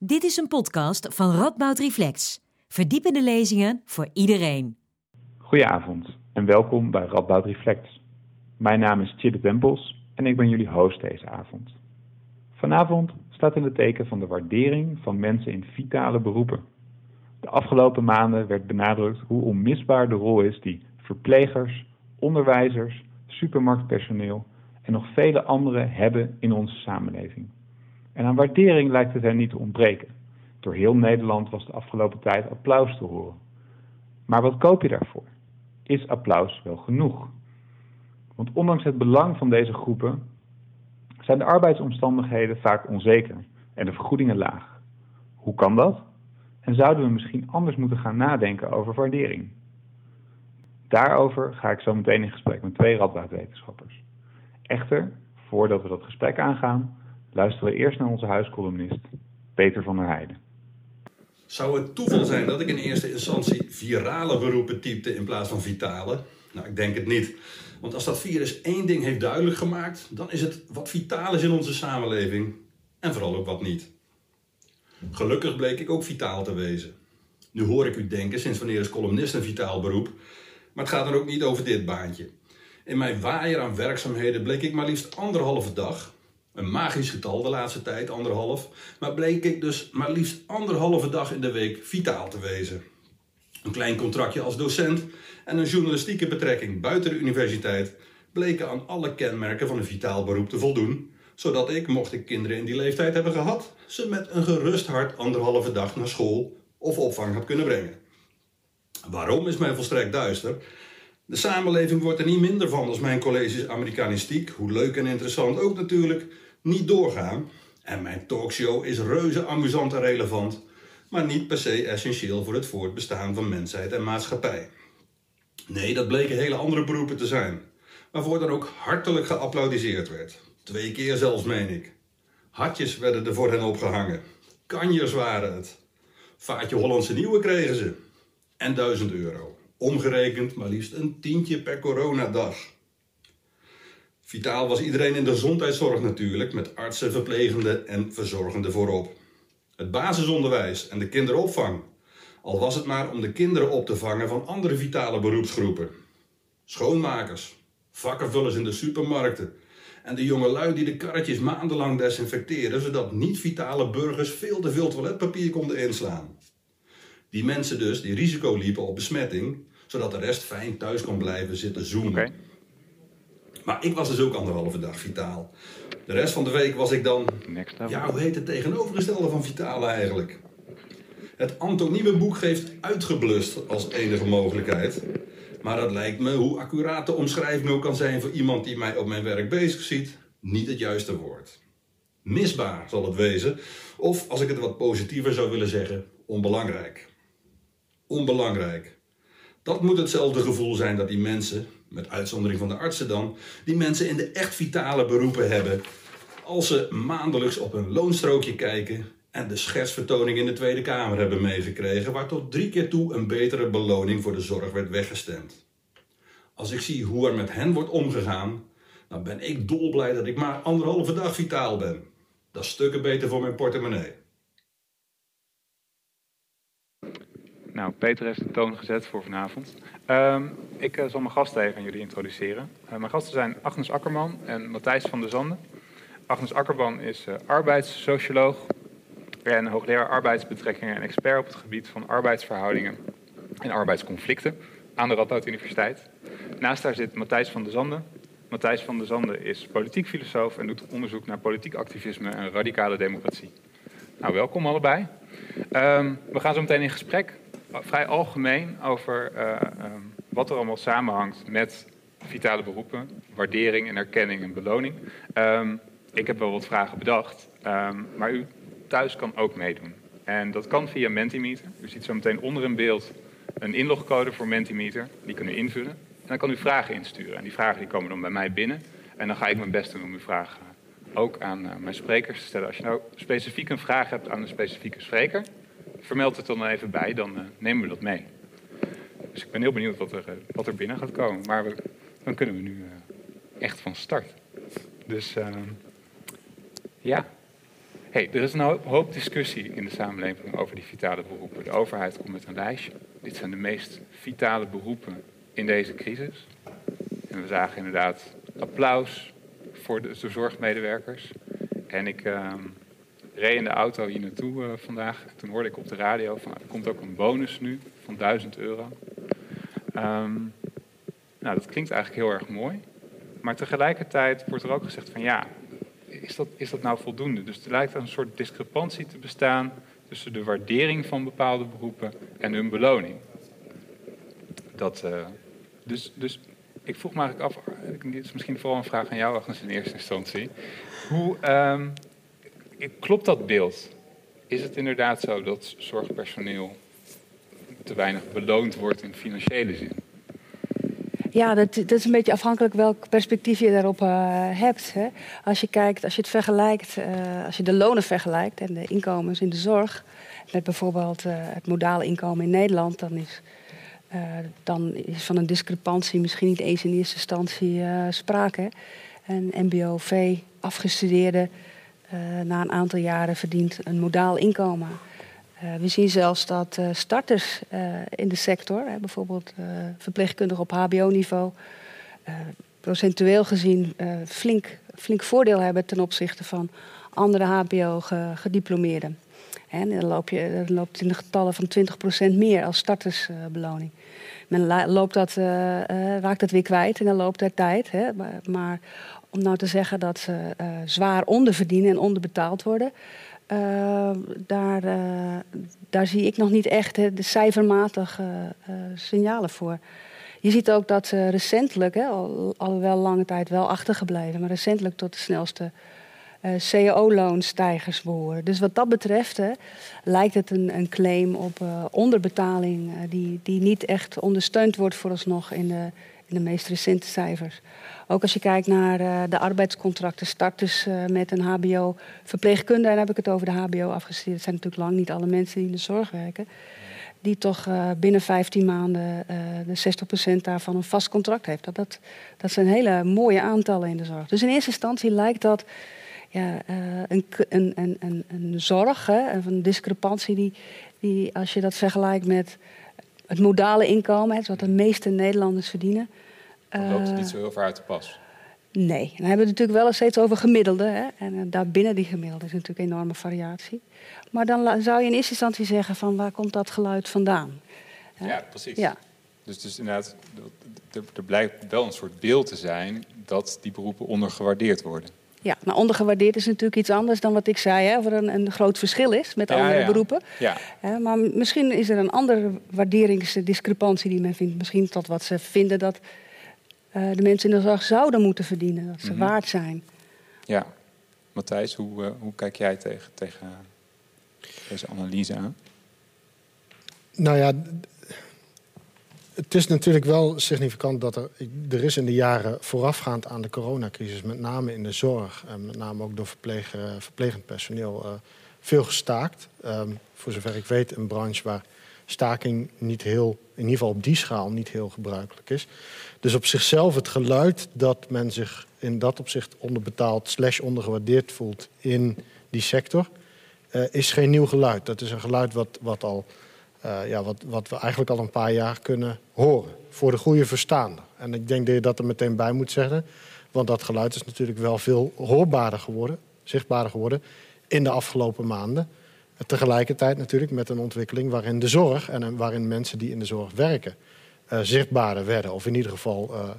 Dit is een podcast van Radboud Reflex. Verdiepende lezingen voor iedereen. Goedenavond en welkom bij Radboud Reflex. Mijn naam is Chille Tempels en ik ben jullie host deze avond. Vanavond staat in het teken van de waardering van mensen in vitale beroepen. De afgelopen maanden werd benadrukt hoe onmisbaar de rol is die verplegers, onderwijzers, supermarktpersoneel en nog vele anderen hebben in onze samenleving. En aan waardering lijkt het hen niet te ontbreken. Door heel Nederland was de afgelopen tijd applaus te horen. Maar wat koop je daarvoor? Is applaus wel genoeg? Want ondanks het belang van deze groepen zijn de arbeidsomstandigheden vaak onzeker en de vergoedingen laag. Hoe kan dat? En zouden we misschien anders moeten gaan nadenken over waardering? Daarover ga ik zo meteen in gesprek met twee radboudwetenschappers. Echter, voordat we dat gesprek aangaan, luisteren we eerst naar onze huiscolumnist Peter van der Heijden. Zou het toeval zijn dat ik in eerste instantie virale beroepen typte in plaats van vitale? Nou, ik denk het niet. Want als dat virus één ding heeft duidelijk gemaakt, dan is het wat vitaal is in onze samenleving en vooral ook wat niet. Gelukkig bleek ik ook vitaal te wezen. Nu hoor ik u denken, sinds wanneer is columnist een vitaal beroep? Maar het gaat dan ook niet over dit baantje. In mijn waaier aan werkzaamheden bleek ik maar liefst anderhalve dag, een magisch getal de laatste tijd, anderhalf, maar bleek ik dus maar liefst anderhalve dag in de week vitaal te wezen. Een klein contractje als docent en een journalistieke betrekking buiten de universiteit bleken aan alle kenmerken van een vitaal beroep te voldoen, zodat ik, mocht ik kinderen in die leeftijd hebben gehad, ze met een gerust hart anderhalve dag naar school of opvang had kunnen brengen. Waarom is mij volstrekt duister? De samenleving wordt er niet minder van als mijn colleges Amerikanistiek, hoe leuk en interessant ook natuurlijk, niet doorgaan. En mijn talkshow is reuze amusant en relevant, maar niet per se essentieel voor het voortbestaan van mensheid en maatschappij. Nee, dat bleken hele andere beroepen te zijn, waarvoor dan ook hartelijk geapplaudiseerd werd. Twee keer zelfs, meen ik. Hartjes werden er voor hen opgehangen. Kanjers waren het. Vaatje Hollandse Nieuwe kregen ze. En 1000 euro. Omgerekend maar liefst een tientje per coronadag. Vitaal was iedereen in de gezondheidszorg natuurlijk, met artsen, verplegenden en verzorgenden voorop. Het basisonderwijs en de kinderopvang. Al was het maar om de kinderen op te vangen van andere vitale beroepsgroepen. Schoonmakers, vakkenvullers in de supermarkten en de jongelui die de karretjes maandenlang desinfecteren zodat niet-vitale burgers veel te veel toiletpapier konden inslaan. Die mensen dus die risico liepen op besmetting, zodat de rest fijn thuis kon blijven zitten zoomen. Maar ik was dus ook anderhalve dag vitaal. De rest van de week was ik dan, ja, hoe heet het tegenovergestelde van vitaal eigenlijk? Het antoniemenboek geeft uitgeblust als enige mogelijkheid. Maar dat lijkt me, hoe accuraat de omschrijving ook kan zijn voor iemand die mij op mijn werk bezig ziet, niet het juiste woord. Misbaar zal het wezen, of als ik het wat positiever zou willen zeggen, onbelangrijk. Onbelangrijk. Dat moet hetzelfde gevoel zijn dat die mensen, met uitzondering van de artsen dan, die mensen in de echt vitale beroepen hebben, als ze maandelijks op hun loonstrookje kijken en de schetsvertoning in de Tweede Kamer hebben meegekregen, waar tot drie keer toe een betere beloning voor de zorg werd weggestemd. Als ik zie hoe er met hen wordt omgegaan, dan ben ik dolblij dat ik maar anderhalve dag vitaal ben. Dat is stukken beter voor mijn portemonnee. Nou, Peter heeft de toon gezet voor vanavond. Ehm, ik eh, zal mijn gasten even aan jullie introduceren. Eh, mijn gasten zijn Agnes Akkerman en Matthijs van der Zanden. Agnes Akkerman is eh, arbeidssocioloog en hoogleraar arbeidsbetrekkingen en expert op het gebied van arbeidsverhoudingen en arbeidsconflicten aan de Radboud Universiteit. Naast haar zit Matthijs van der Zanden. Matthijs van der Zanden is politiek filosoof en doet onderzoek naar politiek activisme en radicale democratie. Nou, welkom allebei. Ehm, we gaan zo meteen in gesprek, uh, vrij algemeen, over uh, um, wat er allemaal samenhangt met vitale beroepen, waardering en erkenning en beloning. Um, ik heb wel wat vragen bedacht, maar u thuis kan ook meedoen. En dat kan via Mentimeter. U ziet zo meteen onder in beeld een inlogcode voor Mentimeter. Die kunt u invullen. En dan kan u vragen insturen. En die vragen die komen dan bij mij binnen. En dan ga ik mijn best doen om uw vragen ook aan uh, mijn sprekers te stellen. Als je nou specifiek een vraag hebt aan een specifieke spreker, vermeld het dan even bij, dan uh, nemen we dat mee. Dus ik ben heel benieuwd wat er, uh, wat er binnen gaat komen. Maar we, dan kunnen we nu echt van start. Dus ja, Hey, er is een hoop, discussie in de samenleving over die vitale beroepen. De overheid komt met een lijstje. Dit zijn de meest vitale beroepen in deze crisis. En we zagen inderdaad applaus voor de, de zorgmedewerkers. En ik uh, reed in de auto hier naartoe uh, vandaag. Toen hoorde ik op de radio van er komt ook een bonus nu van 1000 euro. Um, nou, dat klinkt eigenlijk heel erg mooi. Maar tegelijkertijd wordt er ook gezegd van ja, is dat, is dat nou voldoende? Dus er lijkt een soort discrepantie te bestaan tussen de waardering van bepaalde beroepen en hun beloning. Dat, uh, dus, dus ik vroeg me eigenlijk af, dit is misschien vooral een vraag aan jou, Agnes, in eerste instantie. Hoe um, klopt dat beeld? Is het inderdaad zo dat zorgpersoneel te weinig beloond wordt in financiële zin? Ja, dat, dat, is een beetje afhankelijk welk perspectief je daarop uh, hebt. Hè. Als je kijkt, als je het vergelijkt, uh, als je de lonen vergelijkt en de inkomens in de zorg met bijvoorbeeld uh, het modale inkomen in Nederland, dan is, dan is van een discrepantie misschien niet eens in eerste instantie sprake. Een MBO-V afgestudeerde na een aantal jaren verdient een modaal inkomen. Uh, we zien zelfs dat uh, starters in de sector, bijvoorbeeld verpleegkundigen op HBO-niveau, procentueel gezien flink, flink voordeel hebben ten opzichte van andere HBO-gediplomeerden. En dan, loop je, dan loopt in de getallen van 20% meer als startersbeloning. Men loopt dat, raakt dat weer kwijt en dan loopt er tijd. Hè. Maar, maar, om nou te zeggen dat ze zwaar onderverdienen en onderbetaald worden, uh, daar, uh, daar zie ik nog niet echt de cijfermatige uh, signalen voor. Je ziet ook dat ze recentelijk, al, alhoewel lange tijd wel achtergebleven, maar recentelijk tot de snelste cao-loonstijgers behoren. Dus wat dat betreft lijkt het een, een claim op onderbetaling die, die niet echt ondersteund wordt vooralsnog in de, in de meest recente cijfers. Ook als je kijkt naar uh, de arbeidscontracten, starters uh, met een HBO-verpleegkunde, dan heb ik het over de HBO afgestudeerd. Dat zijn natuurlijk lang niet alle mensen die in de zorg werken. Die toch uh, binnen 15 maanden de 60% daarvan een vast contract heeft. Dat, dat, dat zijn hele mooie aantallen in de zorg. Dus in eerste instantie lijkt dat ja, een, een, een, een, zorg, hè, een discrepantie die, die, als je dat vergelijkt met het modale inkomen, hè, wat de meeste Nederlanders verdienen, dan loopt het niet zo heel ver uit de pas. Nee, dan hebben we het natuurlijk wel eens steeds over gemiddelde. Hè? En uh, daarbinnen die gemiddelde is natuurlijk een enorme variatie. Maar dan zou je in eerste instantie zeggen van waar komt dat geluid vandaan? Ja, precies. Ja. Dus, dus inderdaad, er blijkt wel een soort beeld te zijn dat die beroepen ondergewaardeerd worden. Ja, maar ondergewaardeerd is natuurlijk iets anders dan wat ik zei, hè, of er een, een groot verschil is met andere beroepen. Ja. maar misschien is er een andere waarderingsdiscrepantie die men vindt. Misschien tot wat ze vinden dat uh, de mensen in de zorg zouden moeten verdienen. Dat ze mm -hmm. waard zijn. Ja. Matthijs, hoe, uh, hoe kijk jij tegen, tegen deze analyse aan? Nou ja, het is natuurlijk wel significant dat er, er is in de jaren voorafgaand aan de coronacrisis, met name in de zorg en met name ook door verpleeg, verplegend personeel, uh, veel gestaakt. Um, voor zover ik weet, een branche waar staking niet heel, in ieder geval op die schaal, niet heel gebruikelijk is. Dus op zichzelf het geluid dat men zich in dat opzicht onderbetaald slash ondergewaardeerd voelt in die sector, uh, is geen nieuw geluid. Dat is een geluid wat, wat, al, uh, ja, wat, wat we eigenlijk al een paar jaar kunnen horen. Voor de goede verstaander. En ik denk dat je dat er meteen bij moet zeggen. Want dat geluid is natuurlijk wel veel hoorbaarder geworden, zichtbaarder geworden in de afgelopen maanden. Tegelijkertijd natuurlijk met een ontwikkeling waarin de zorg en waarin mensen die in de zorg werken uh, zichtbaarder werden. Of in ieder geval uh,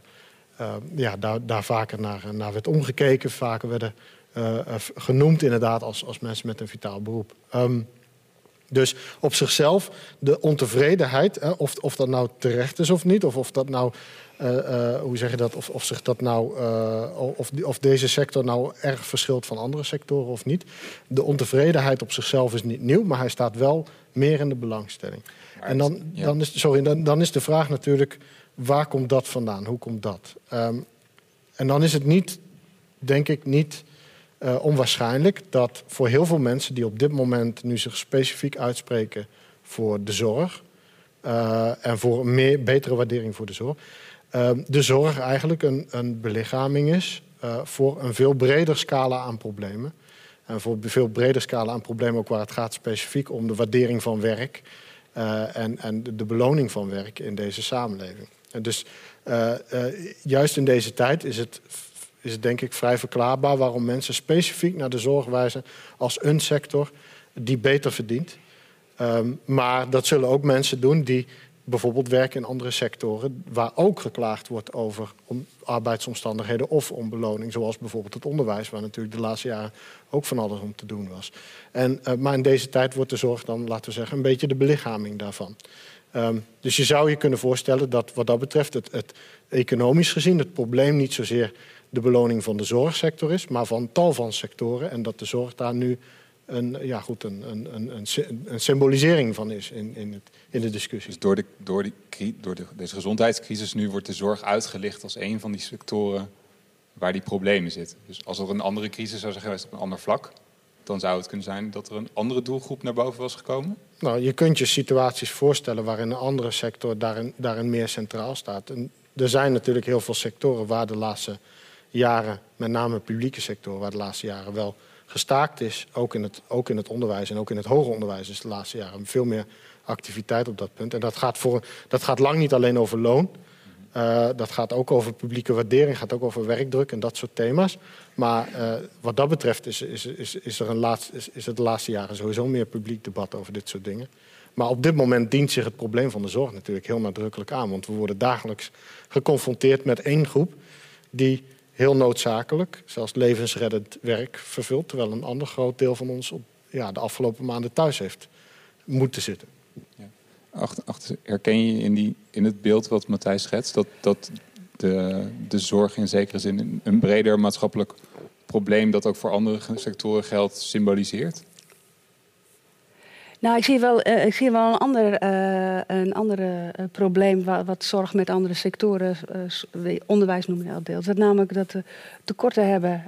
uh, ja, daar, daar vaker naar, naar werd omgekeken. Vaker werden genoemd inderdaad als, als mensen met een vitaal beroep. Um, dus op zichzelf de ontevredenheid, of, of dat nou terecht is of niet, of of dat nou, hoe zeg je dat, of, of zich dat nou, uh, of, of deze sector nou erg verschilt van andere sectoren of niet. De ontevredenheid op zichzelf is niet nieuw, maar hij staat wel meer in de belangstelling. En dan, ja. dan, is, sorry, dan, dan is de vraag natuurlijk, waar komt dat vandaan? Hoe komt dat? Um, en dan is het niet, denk ik, niet uh, onwaarschijnlijk dat voor heel veel mensen die op dit moment nu zich specifiek uitspreken voor de zorg uh, en voor een meer, betere waardering voor de zorg, uh, de zorg eigenlijk een, een belichaming is uh, voor een veel breder scala aan problemen. En voor veel breder scala een probleem ook waar het gaat specifiek om de waardering van werk uh, en, en de beloning van werk in deze samenleving. En dus uh, juist in deze tijd is het, is het denk ik vrij verklaarbaar waarom mensen specifiek naar de zorg wijzen als een sector die beter verdient. Um, maar dat zullen ook mensen doen die bijvoorbeeld werken in andere sectoren waar ook geklaagd wordt over om arbeidsomstandigheden of om beloning, zoals bijvoorbeeld het onderwijs, waar natuurlijk de laatste jaren ook van alles om te doen was. En, uh, maar in deze tijd wordt de zorg dan, laten we zeggen, een beetje de belichaming daarvan. Um, dus je zou je kunnen voorstellen dat wat dat betreft het economisch gezien het probleem niet zozeer de beloning van de zorgsector is, maar van tal van sectoren en dat de zorg daar nu een, ja, goed, een, een, een, een symbolisering van is in, in, het, in de discussie. Dus door, de, door, die, door de, deze gezondheidscrisis nu wordt de zorg uitgelicht als een van die sectoren waar die problemen zitten. Dus als er een andere crisis zou zijn geweest op een ander vlak, dan zou het kunnen zijn dat er een andere doelgroep naar boven was gekomen? Nou, je kunt je situaties voorstellen waarin een andere sector daarin, daarin meer centraal staat. En er zijn natuurlijk heel veel sectoren waar de laatste jaren, met name publieke sectoren, waar de laatste jaren wel gestaakt is, ook in, het, ook in het onderwijs en ook in het hoger onderwijs is de laatste jaren veel meer activiteit op dat punt. En dat gaat, voor, dat gaat lang niet alleen over loon. Uh, dat gaat ook over publieke waardering, gaat ook over werkdruk en dat soort thema's. Maar uh, wat dat betreft is, is, is, is, er een laatste, is, is het de laatste jaren sowieso meer publiek debat over dit soort dingen. Maar op dit moment dient zich het probleem van de zorg natuurlijk heel nadrukkelijk aan. Want we worden dagelijks geconfronteerd met één groep die heel noodzakelijk, zelfs levensreddend werk vervult. Terwijl een ander groot deel van ons op, ja, de afgelopen maanden thuis heeft moeten zitten. Ja. Achter, herken je in, die, in het beeld wat Matthijs schetst, dat, dat de, de zorg in zekere zin een breder maatschappelijk probleem dat ook voor andere sectoren geldt, symboliseert? Nou, ik zie wel, uh, ik zie wel een ander uh, een andere, uh, probleem wat, wat, zorg met andere sectoren, onderwijs noem je dat deels. Dat namelijk dat we tekorten hebben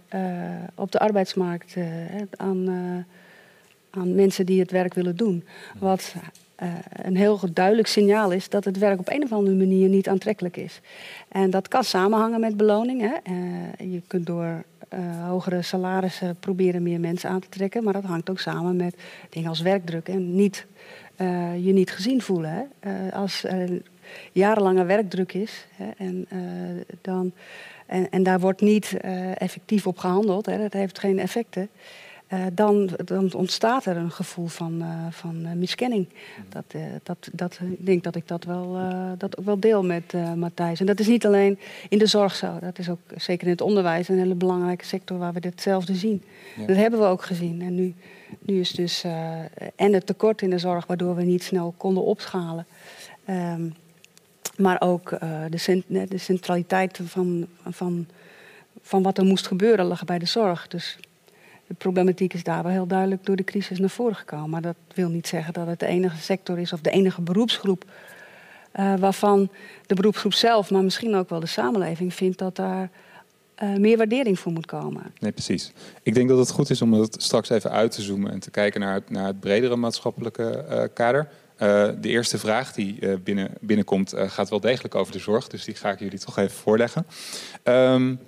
op de arbeidsmarkt aan, aan mensen die het werk willen doen. Wat een heel duidelijk signaal is dat het werk op een of andere manier niet aantrekkelijk is. En dat kan samenhangen met beloning. Je kunt door uh, hogere salarissen proberen meer mensen aan te trekken. Maar dat hangt ook samen met dingen als werkdruk en niet, uh, je niet gezien voelen. Hè. Uh, als er jarenlange werkdruk is hè, en, dan, en, en, daar wordt niet effectief op gehandeld, hè, dat heeft geen effecten. Uh, dan, dan, ontstaat er een gevoel van, uh, van uh, miskenning. Dat, dat, dat, ik denk dat ik dat wel, dat ook wel deel met Matthijs. En dat is niet alleen in de zorg zo. Dat is ook zeker in het onderwijs een hele belangrijke sector waar we ditzelfde zien. Ja. Dat hebben we ook gezien. En nu, nu is dus en het tekort in de zorg, waardoor we niet snel konden opschalen. Um, maar ook de, de, centraliteit van, van, van wat er moest gebeuren lag bij de zorg. Dus de problematiek is daar wel heel duidelijk door de crisis naar voren gekomen. Maar dat wil niet zeggen dat het de enige sector is of de enige beroepsgroep uh, waarvan de beroepsgroep zelf, maar misschien ook wel de samenleving, vindt dat daar uh, meer waardering voor moet komen. Nee, precies. Ik denk dat het goed is om dat straks even uit te zoomen en te kijken naar het, naar het bredere maatschappelijke uh, kader. de eerste vraag die binnen, binnenkomt gaat wel degelijk over de zorg, dus die ga ik jullie toch even voorleggen. Um,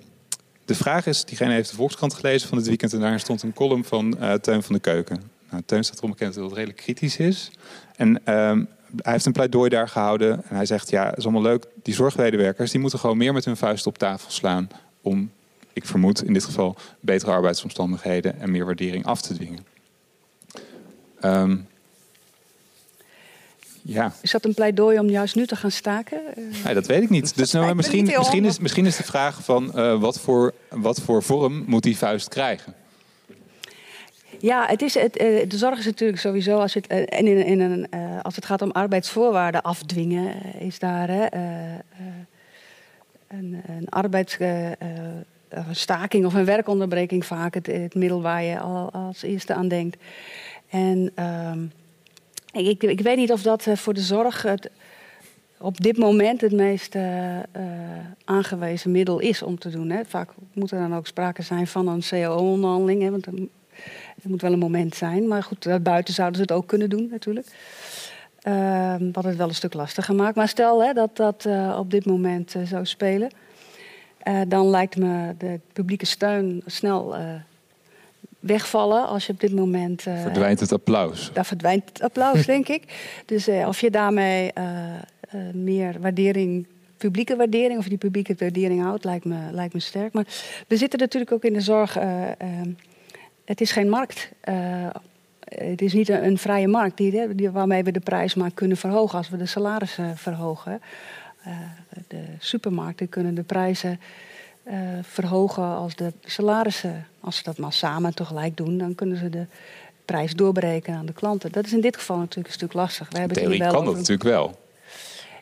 de vraag is, diegene heeft de Volkskrant gelezen van dit weekend en daar stond een column van uh, Teun van de Keuken. Nou, Teun staat erom bekend dat het redelijk kritisch is. En um, hij heeft een pleidooi daar gehouden en hij zegt, ja, het is allemaal leuk, die zorgmedewerkers die moeten gewoon meer met hun vuist op tafel slaan om, ik vermoed in dit geval, betere arbeidsomstandigheden en meer waardering af te dwingen. Um, ja. Is dat een pleidooi om juist nu te gaan staken? Nee, dat weet ik niet. Dus nou, misschien, misschien, is, misschien is de vraag van uh, wat, voor, wat voor vorm moet die vuist krijgen? Ja, het is, het, uh, de zorg is natuurlijk sowieso, als het, uh, in, in een, als het gaat om arbeidsvoorwaarden afdwingen, is daar een, een arbeidsstaking of een werkonderbreking vaak het, het, middel waar je al, als eerste aan denkt. En ehm, ik, weet niet of dat eh, voor de zorg op dit moment het meest uh, uh, aangewezen middel is om te doen. Hè. Vaak moet er dan ook sprake zijn van een CAO-onderhandeling. Want er, moet wel een moment zijn. Maar goed, buiten zouden ze het ook kunnen doen natuurlijk. Uh, wat het wel een stuk lastiger maakt. Maar stel hè, dat dat op dit moment zou spelen. dan lijkt me de publieke steun snel wegvallen als je op dit moment. Uh, verdwijnt het applaus? Daar verdwijnt het applaus, denk ik. Dus uh, of je daarmee uh, meer waardering, publieke waardering, of die publieke waardering houdt, lijkt me, lijkt me sterk. Maar we zitten natuurlijk ook in de zorg. het is geen markt. het is niet een, een vrije markt die, die, waarmee we de prijs maar kunnen verhogen als we de salarissen verhogen. de supermarkten kunnen de prijzen uh, verhogen als de salarissen. Als ze dat maar samen tegelijk doen, dan kunnen ze de prijs doorberekenen aan de klanten. Dat is in dit geval natuurlijk een stuk lastig. We hebben Theorie het wel kan dat natuurlijk wel.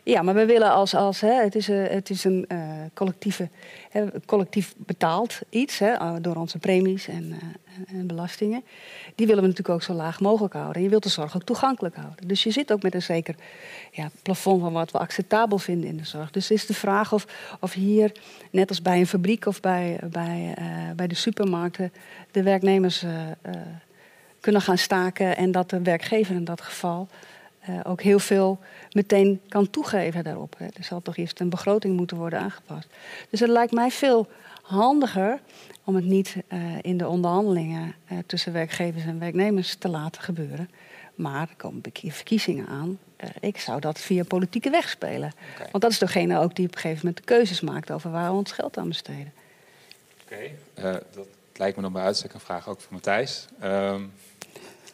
Ja, maar we willen als, als hè, het is, een, het is een uh, collectieve, hè, collectief betaald iets hè, eh, door onze premies en, en, belastingen. Die willen we natuurlijk ook zo laag mogelijk houden. En je wilt de zorg ook toegankelijk houden. Dus je zit ook met een zeker ja, plafond van wat we acceptabel vinden in de zorg. Dus het is de vraag of, of hier, net als bij een fabriek of bij, bij, bij de supermarkten, de werknemers kunnen gaan staken en dat de werkgever in dat geval uh, ook heel veel meteen kan toegeven daarop. Hè. Er zal toch eerst een begroting moeten worden aangepast. Dus het lijkt mij veel handiger om het niet uh, in de onderhandelingen uh, tussen werkgevers en werknemers te laten gebeuren. Maar er komen verkiezingen aan. ik zou dat via politieke weg spelen. Okay. Want dat is degene ook die op een gegeven moment de keuzes maakt over waar we ons geld aan besteden. Oké, okay. dat lijkt me dan bij uitstek een vraag ook voor Matthijs. Ehm,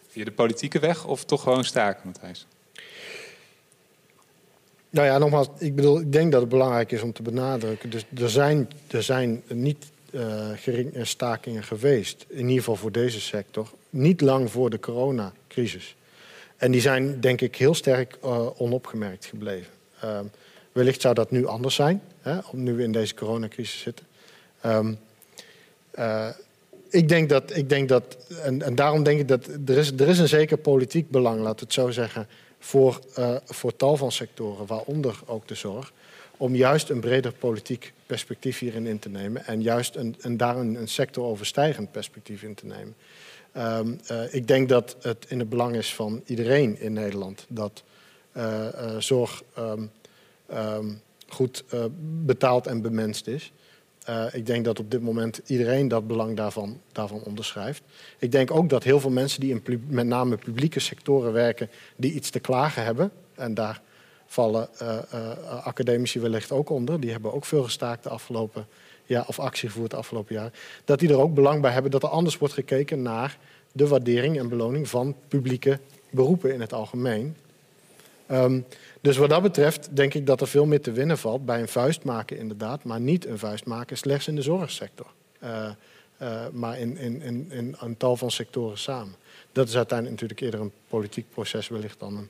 via de politieke weg of toch gewoon staken, Matthijs? Nou ja, nogmaals, ik bedoel, ik denk dat het belangrijk is om te benadrukken. Dus er zijn, er zijn niet uh, geringe stakingen geweest, in ieder geval voor deze sector, niet lang voor de coronacrisis. En die zijn, denk ik, heel sterk uh, onopgemerkt gebleven. Uh, wellicht zou dat nu anders zijn, hè, nu we in deze coronacrisis zitten. Um, ik denk dat, ik denk dat en, en, daarom denk ik dat er is, er is een zeker politiek belang, laat het zo zeggen, voor, uh, voor tal van sectoren, waaronder ook de zorg, om juist een breder politiek perspectief hierin in te nemen en juist een, en daar een, sectoroverstijgend perspectief in te nemen. Um, uh, ik denk dat het in het belang is van iedereen in Nederland dat uh, zorg um, um, goed betaald en bemenst is. Uh, ik denk dat op dit moment iedereen dat belang daarvan, daarvan onderschrijft. Ik denk ook dat heel veel mensen die in met name publieke sectoren werken, die iets te klagen hebben, en daar vallen uh, uh, academici wellicht ook onder, die hebben ook veel gestaakt de afgelopen jaar, of actie gevoerd de afgelopen jaar, dat die er ook belang bij hebben dat er anders wordt gekeken naar de waardering en beloning van publieke beroepen in het algemeen. Um, dus wat dat betreft denk ik dat er veel meer te winnen valt bij een vuist maken inderdaad, maar niet een vuist maken slechts in de zorgsector. Uh, uh, maar in, in, in, in, een tal van sectoren samen. Dat is uiteindelijk natuurlijk eerder een politiek proces wellicht dan een...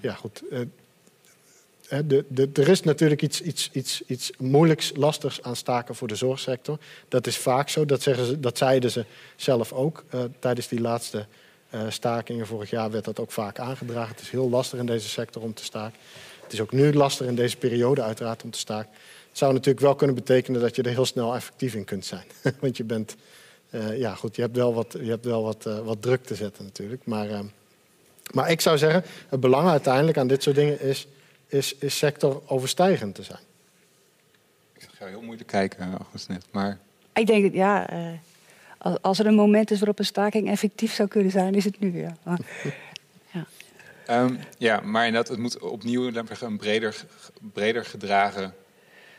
Ja goed, uh, de, de, er is natuurlijk iets, iets, iets, iets moeilijks, lastigs aan staken voor de zorgsector. Dat is vaak zo, dat, zeggen ze, dat zeiden ze zelf ook tijdens die laatste stakingen. Vorig jaar werd dat ook vaak aangedragen. Het is heel lastig in deze sector om te staken. Het is ook nu lastig in deze periode uiteraard om te staken. Het zou natuurlijk wel kunnen betekenen dat je er heel snel effectief in kunt zijn. Want je bent, uh, ja goed, je hebt wel wat, je hebt wel wat, uh, wat druk te zetten natuurlijk. Maar, uh, maar ik zou zeggen, het belang uiteindelijk aan dit soort dingen is, is, is sectoroverstijgend te zijn. Ik ga heel moeilijk kijken, August, maar... Ik denk dat, ja, als er een moment is waarop een staking effectief zou kunnen zijn, is het nu. Ja, ja. Um, ja maar inderdaad, het moet opnieuw een breder, breder gedragen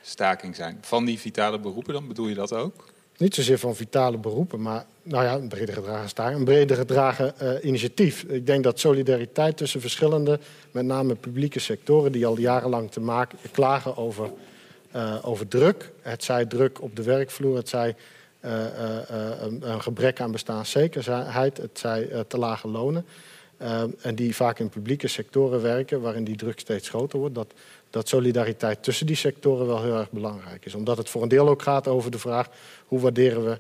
staking zijn. Van die vitale beroepen dan, bedoel je dat ook? Niet zozeer van vitale beroepen, maar nou ja, een breder gedragen staking, een breder gedragen uh, initiatief. Ik denk dat solidariteit tussen verschillende, met name publieke sectoren, die al jarenlang te maken, klagen over, uh, over druk. Het zij druk op de werkvloer, het zij uh, een, een, gebrek aan bestaanszekerheid, het zij te lage lonen. en die vaak in publieke sectoren werken, waarin die druk steeds groter wordt. Dat, dat solidariteit tussen die sectoren wel heel erg belangrijk is. Omdat het voor een deel ook gaat over de vraag hoe waarderen we,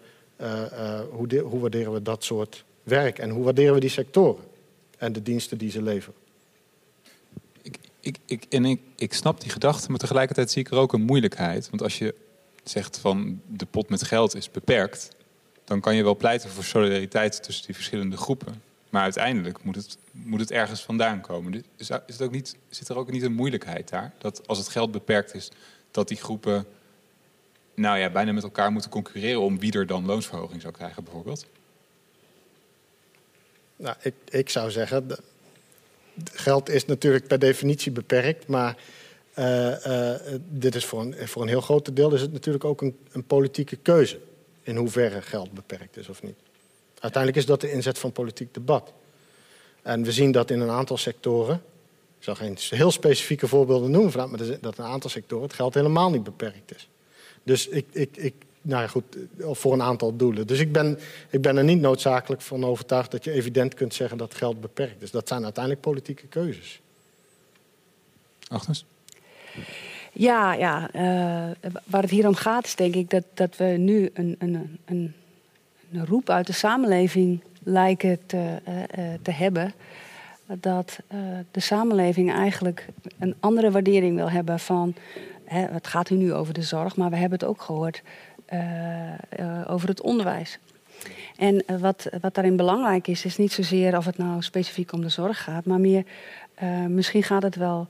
hoe, hoe waarderen we dat soort werk en hoe waarderen we die sectoren en de diensten die ze leveren. Ik, ik, ik, en ik, ik snap die gedachte, maar tegelijkertijd zie ik er ook een moeilijkheid. Want als je zegt van de pot met geld is beperkt, dan kan je wel pleiten voor solidariteit tussen die verschillende groepen. Maar uiteindelijk moet het, moet het ergens vandaan komen. Is, is het ook niet, zit er ook niet een moeilijkheid daar? Dat als het geld beperkt is, dat die groepen nou ja, bijna met elkaar moeten concurreren om wie er dan loonsverhoging zou krijgen, bijvoorbeeld? Nou, ik, ik zou zeggen, geld is natuurlijk per definitie beperkt, maar dit is voor een, voor een heel groot deel is het natuurlijk ook een, een, politieke keuze in hoeverre geld beperkt is of niet. Uiteindelijk is dat de inzet van politiek debat. En we zien dat in een aantal sectoren, ik zal geen heel specifieke voorbeelden noemen, maar dat in een aantal sectoren het geld helemaal niet beperkt is. Dus ik, ik, ik, nou ja, goed, voor een aantal doelen. Dus ik ben, ik ben er niet noodzakelijk van overtuigd dat je evident kunt zeggen dat geld beperkt is. Dat zijn uiteindelijk politieke keuzes. Agnes? Ja, ja uh, waar het hier om gaat is denk ik dat, dat we nu een, een, een, een roep uit de samenleving lijken te, uh, uh, te hebben. Dat de samenleving eigenlijk een andere waardering wil hebben van. Hè, het gaat hier nu over de zorg, maar we hebben het ook gehoord over het onderwijs. En wat, wat daarin belangrijk is, is niet zozeer of het nou specifiek om de zorg gaat, maar meer misschien gaat het wel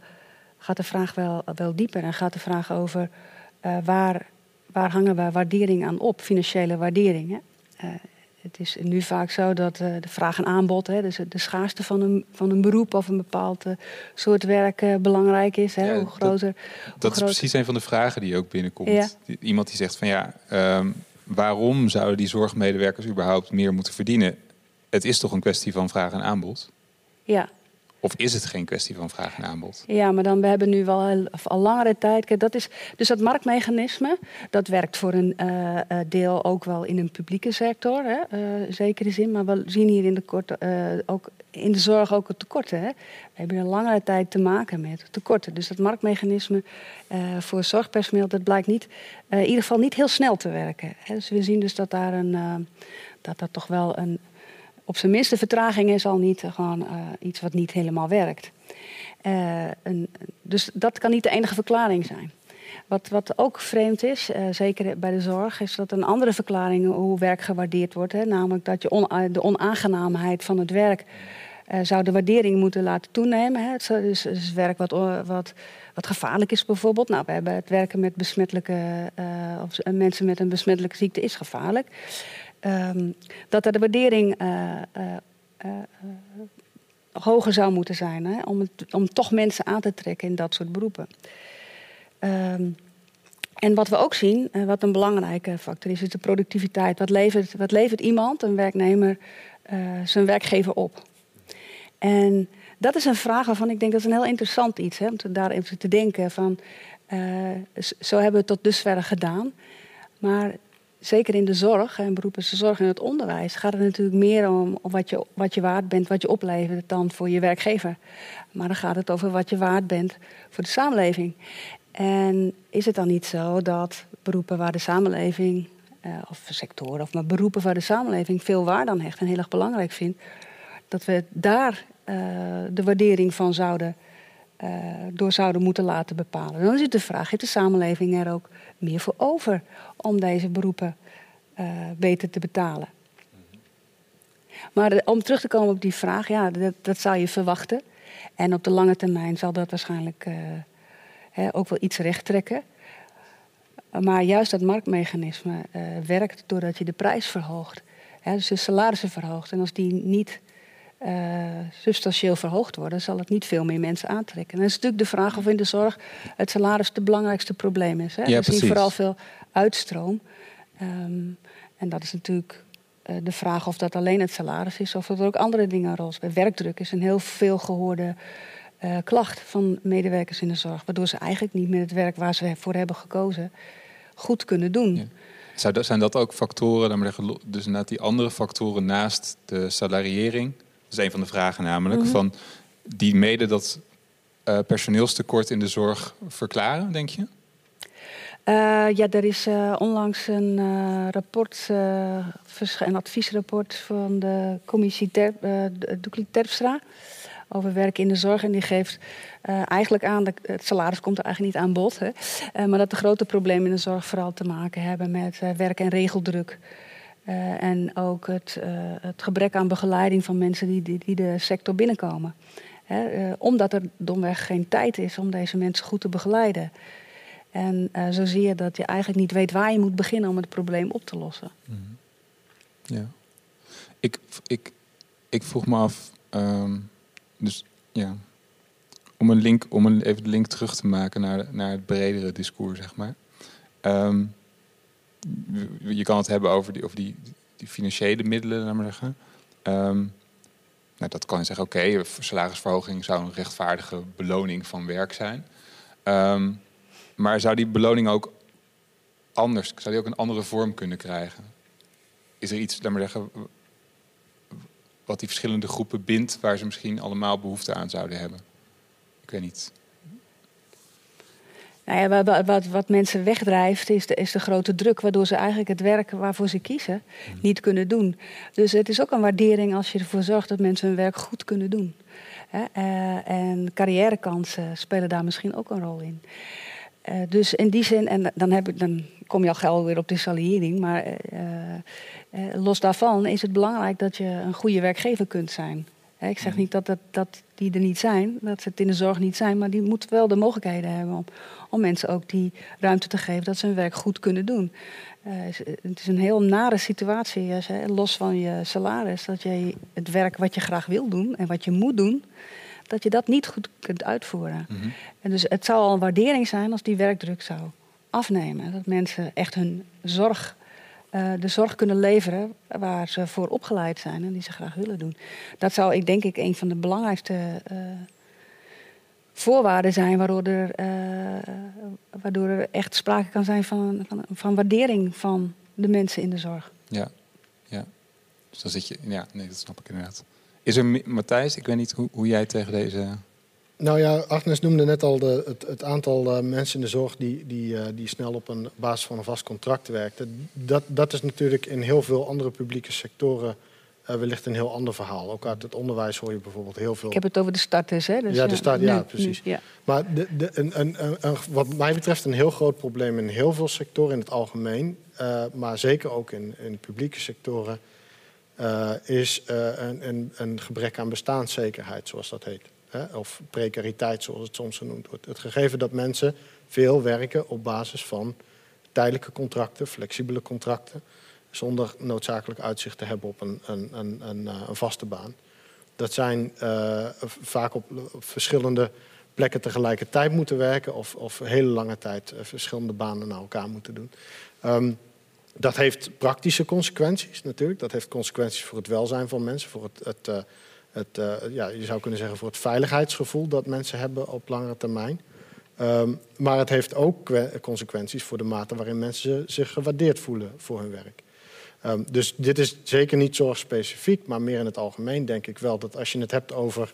gaat de vraag wel, wel dieper en gaat de vraag over uh, waar, waar hangen we waardering aan op, financiële waardering. Hè? Uh, het is nu vaak zo dat uh, de vraag en aanbod, hè, dus de schaarste van een, van een beroep of een bepaald soort werk belangrijk is. Hè? Ja, hoe groter, dat, dat is precies een van de vragen die ook binnenkomt. Ja. Iemand die zegt van ja, um, waarom zouden die zorgmedewerkers überhaupt meer moeten verdienen? Het is toch een kwestie van vraag en aanbod? Ja, of is het geen kwestie van vraag en aanbod? Ja, maar dan we hebben nu wel al langere tijd. Dat is, dus dat marktmechanisme, dat werkt voor een uh, deel ook wel in een publieke sector, hè, uh, zekere zin. Maar we zien hier in de, korte, ook in de zorg ook het tekorten. We hebben een langere tijd te maken met tekorten. Dus dat marktmechanisme voor zorgpersoneel, dat blijkt niet, in ieder geval niet heel snel te werken. Hè. Dus we zien dus dat daar een, dat dat toch wel een op zijn minste vertraging is al niet uh, gewoon uh, iets wat niet helemaal werkt. Uh, een, dus dat kan niet de enige verklaring zijn. Wat, wat ook vreemd is, zeker bij de zorg, is dat een andere verklaring hoe werk gewaardeerd wordt. Hè, namelijk dat je de onaangenaamheid van het werk zou de waardering moeten laten toenemen. Hè. Het is, is werk wat, wat, wat gevaarlijk is bijvoorbeeld. Nou, we hebben het werken met besmettelijke, of mensen met een besmettelijke ziekte is gevaarlijk. Um, dat er de waardering uh, uh, hoger zou moeten zijn. Hè, om, om toch mensen aan te trekken in dat soort beroepen. Um, en wat we ook zien, wat een belangrijke factor is, is de productiviteit. Wat levert, wat levert iemand, een werknemer, zijn werkgever op? En dat is een vraag waarvan ik denk dat is een heel interessant iets. Hè, om daar even te denken van, zo hebben we het tot dusver gedaan. Maar zeker in de zorg en zorg en het onderwijs gaat het natuurlijk meer om, wat, je, wat je waard bent, wat je oplevert dan voor je werkgever. Maar dan gaat het over wat je waard bent voor de samenleving. En is het dan niet zo dat beroepen waar de samenleving, eh, of sectoren, of maar beroepen waar de samenleving veel waarde aan hecht en heel erg belangrijk vindt, dat we daar uh, de waardering van zouden, uh, door zouden moeten laten bepalen? Dan is het de vraag: heeft de samenleving er ook meer voor over om deze beroepen uh, beter te betalen. Maar om terug te komen op die vraag, ja, dat, dat, zou je verwachten. En op de lange termijn zal dat waarschijnlijk hè, ook wel iets recht trekken. Maar juist dat marktmechanisme werkt doordat je de prijs verhoogt. Hè, dus de salarissen verhoogt. En als die niet uh, substantieel verhoogd worden, zal het niet veel meer mensen aantrekken. En dat is natuurlijk de vraag of in de zorg het salaris het belangrijkste probleem is. Hè? Ja, We zien vooral veel uitstroom. Um, en dat is natuurlijk uh, de vraag of dat alleen het salaris is of dat er ook andere dingen een rol spelen. Werkdruk is een heel veel gehoorde uh, klacht van medewerkers in de zorg, waardoor ze eigenlijk niet meer het werk waar ze voor hebben gekozen goed kunnen doen. Ja. Zou, zijn dat ook factoren, dus inderdaad die andere factoren naast de salariering? Dat is een van de vragen namelijk. Mm -hmm. van die mede dat uh, personeelstekort in de zorg verklaren, denk je? Uh, ja, er is uh, onlangs een rapport, een adviesrapport van de commissie Ter, Doekli Terpstra over werk in de zorg. En die geeft eigenlijk aan, dat het salaris komt er eigenlijk niet aan bod. Hè, maar dat de grote problemen in de zorg vooral te maken hebben met werk- en regeldruk. Uh, en ook het, uh, het, gebrek aan begeleiding van mensen die, die, de sector binnenkomen. Hè, uh, omdat er domweg geen tijd is om deze mensen goed te begeleiden. En zo zie je dat je eigenlijk niet weet waar je moet beginnen om het probleem op te lossen. -hmm. Ja. Ik, ik ik vroeg me af, ehm, dus ja, om, een link, om een, even de link terug te maken naar, naar het bredere discours, zeg maar. Ehm, je kan het hebben over die, over die, die financiële middelen, maar zeggen. Ehm, nou, dat kan je zeggen, oké, okay, salarisverhoging zou een rechtvaardige beloning van werk zijn. maar zou die beloning ook anders, zou die ook een andere vorm kunnen krijgen? Is er iets, laat maar zeggen, wat die verschillende groepen bindt, waar ze misschien allemaal behoefte aan zouden hebben? Ik weet niet. Nou ja, wat, wat, wat, mensen wegdrijft is de, is de grote druk, waardoor ze eigenlijk het werk waarvoor ze kiezen hmm. niet kunnen doen. Dus het is ook een waardering als je ervoor zorgt dat mensen hun werk goed kunnen doen. Uh, en carrièrekansen spelen daar misschien ook een rol in. Uh, dus in die zin, en dan, heb ik, dan kom je al gauw weer op de salariering, maar uh, los daarvan is het belangrijk dat je een goede werkgever kunt zijn. Ik zeg hmm. niet dat, dat, dat die er niet zijn, dat ze het in de zorg niet zijn, maar die moeten wel de mogelijkheden hebben om, om mensen ook die ruimte te geven dat ze hun werk goed kunnen doen. Uh, het is een heel nare situatie, hè, los van je salaris, dat je het werk wat je graag wil doen en wat je moet doen, dat je dat niet goed kunt uitvoeren. Mhm. En dus het zou al een waardering zijn als die werkdruk zou afnemen. Dat mensen echt hun zorg uh, de zorg kunnen leveren waar ze voor opgeleid zijn en die ze graag willen doen. Dat zou ik denk ik een van de belangrijkste uh, voorwaarden zijn waardoor er, uh, waardoor er echt sprake kan zijn van, van, van, waardering van de mensen in de zorg. Ja, ja. Dus dan zit je, ja, nee, dat snap ik inderdaad. Is er, Matthijs, ik weet niet hoe, hoe jij tegen deze nou ja, Agnes noemde net al de, het, het, aantal uh, mensen in de zorg die, die, uh, die snel op een basis van een vast contract werkten. Dat, dat is natuurlijk in heel veel andere publieke sectoren uh, wellicht een heel ander verhaal. Ook uit het onderwijs hoor je bijvoorbeeld heel veel. Ik heb het over de starters, hè? Dus ja, de start, ja, precies. ja. Maar de, de, een, een, een, wat mij betreft een heel groot probleem in heel veel sectoren in het algemeen, maar zeker ook in, in publieke sectoren, is een, een gebrek aan bestaanszekerheid, zoals dat heet of precariteit zoals het soms genoemd wordt. Het gegeven dat mensen veel werken op basis van tijdelijke contracten, flexibele contracten, zonder noodzakelijk uitzicht te hebben op een, een, een, een, eh, vaste baan. Dat zijn uh, vaak op, verschillende plekken tegelijkertijd moeten werken of, of hele lange tijd uh, verschillende banen naar elkaar moeten doen. Um, dat heeft praktische consequenties natuurlijk. Dat heeft consequenties voor het welzijn van mensen, voor het, het uh, ja, je zou kunnen zeggen voor het veiligheidsgevoel dat mensen hebben op langere termijn. Um, maar het heeft ook consequenties voor de mate waarin mensen zich gewaardeerd voelen voor hun werk. Um, dus dit is zeker niet zorgspecifiek, maar meer in het algemeen denk ik wel dat als je het hebt over,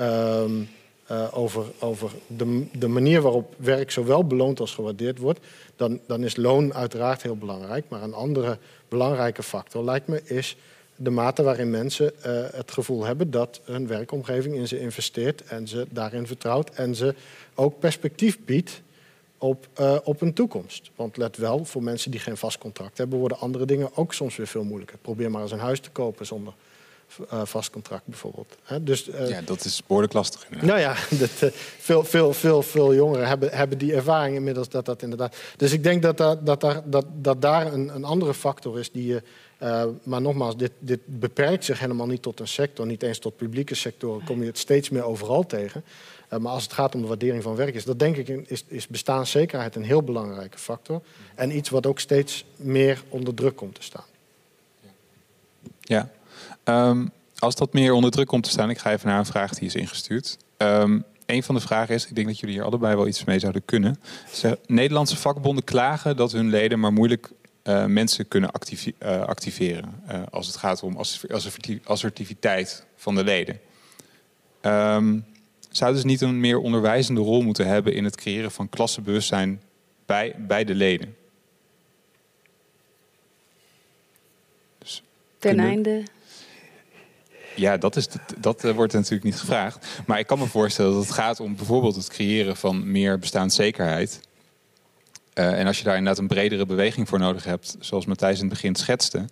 um, uh, over, over de, de, manier waarop werk zowel beloond als gewaardeerd wordt, dan, dan is loon uiteraard heel belangrijk. Maar een andere belangrijke factor lijkt me is de mate waarin mensen uh, het gevoel hebben dat hun werkomgeving in ze investeert en ze daarin vertrouwt en ze ook perspectief biedt op, uh, op een toekomst. Want let wel, voor mensen die geen vast contract hebben, worden andere dingen ook soms weer veel moeilijker. Probeer maar eens een huis te kopen zonder uh, vast contract bijvoorbeeld. dus, ja, dat is behoorlijk lastig inderdaad. Nou ja, dat, veel, veel, veel, veel jongeren hebben, hebben die ervaring inmiddels dat dat inderdaad... Dus ik denk dat, dat, dat, daar, dat, dat daar een, een andere factor is die je uh, maar nogmaals, dit, dit, beperkt zich helemaal niet tot een sector, niet eens tot publieke sectoren, kom je het steeds meer overal tegen. Uh, maar als het gaat om de waardering van werk, is dat denk ik is, is bestaanszekerheid een heel belangrijke factor. En iets wat ook steeds meer onder druk komt te staan. Ja, um, als dat meer onder druk komt te staan, ik ga even naar een vraag die is ingestuurd. Um, een van de vragen is, ik denk dat jullie hier allebei wel iets mee zouden kunnen. Nederlandse vakbonden klagen dat hun leden maar moeilijk uh, mensen kunnen uh, activeren uh, als het gaat om assertiviteit van de leden. Um, zouden ze niet een meer onderwijzende rol moeten hebben in het creëren van klassenbewustzijn bij, bij de leden? Dus Ten einde. Ja, dat, is, dat wordt natuurlijk niet gevraagd. Maar ik kan me voorstellen dat het gaat om bijvoorbeeld het creëren van meer bestaanszekerheid. Uh, en als je daar inderdaad een bredere beweging voor nodig hebt, zoals Matthijs in het begin schetste.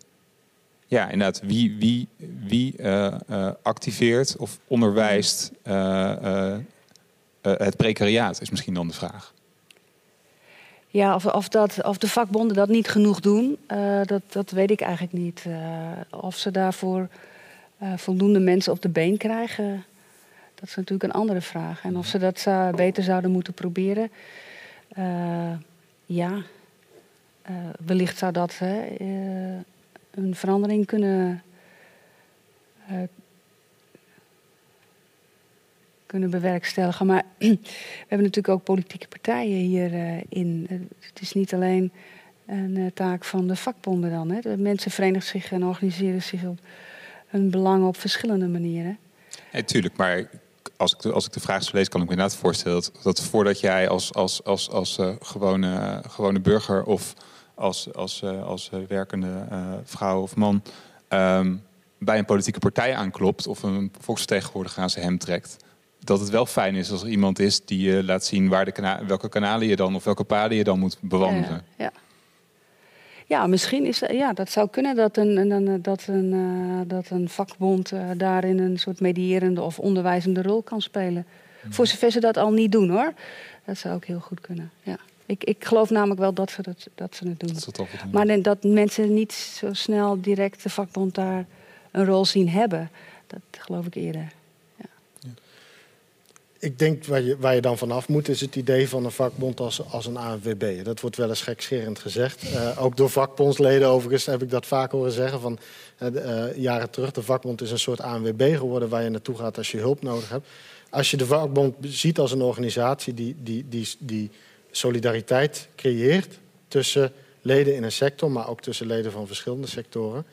Ja, inderdaad, wie, wie, wie uh, uh, activeert of onderwijst het precariaat, is misschien dan de vraag. Ja, of, of, dat, of de vakbonden dat niet genoeg doen, dat, dat weet ik eigenlijk niet. of ze daarvoor eh, voldoende mensen op de been krijgen, dat is natuurlijk een andere vraag. En of ze dat beter zouden moeten proberen, eh, ja, eh, wellicht zou dat hè, eh, een verandering kunnen, eh, kunnen bewerkstelligen. Maar we hebben natuurlijk ook politieke partijen hierin. in. het is niet alleen een taak van de vakbonden dan. Hè. De mensen verenigen zich en organiseren zich op hun belangen op verschillende manieren. Nee, tuurlijk, maar als ik, de, als ik de vraag zo lees, kan ik me inderdaad voorstellen dat, dat voordat jij als, als, als, als eh, gewone, gewone burger of als, als, eh, eh, werkende eh, vrouw of man ehm, bij een politieke partij aanklopt of een volksvertegenwoordiger aan zijn hem trekt, dat het wel fijn is als er iemand is die je laat zien waar de welke kanalen je dan of welke paden je dan moet bewandelen. Ja. Ja, misschien is dat, ja, dat zou kunnen dat een, een- een, dat een, eh, dat een vakbond eh, daarin een soort medierende of onderwijzende rol kan spelen. Voor zover ze dat al niet doen hoor. Dat zou ook heel goed kunnen. Ja. Ik, ik geloof namelijk wel dat ze, dat, dat ze het doen. Dat het Maar dat mensen niet zo snel direct de vakbond daar een rol zien hebben. Dat geloof ik eerder. Ik denk waar je, waar je dan vanaf moet, is het idee van een vakbond als, als een ANWB. Dat wordt wel eens gekscherend gezegd. Eh, ook door vakbondsleden overigens heb ik dat vaak horen zeggen. Van, eh, eh, jaren terug, de vakbond is een soort ANWB geworden waar je naartoe gaat als je hulp nodig hebt. Als je de vakbond ziet als een organisatie die, die, die, die solidariteit creëert tussen leden in een sector, maar ook tussen leden van verschillende sectoren,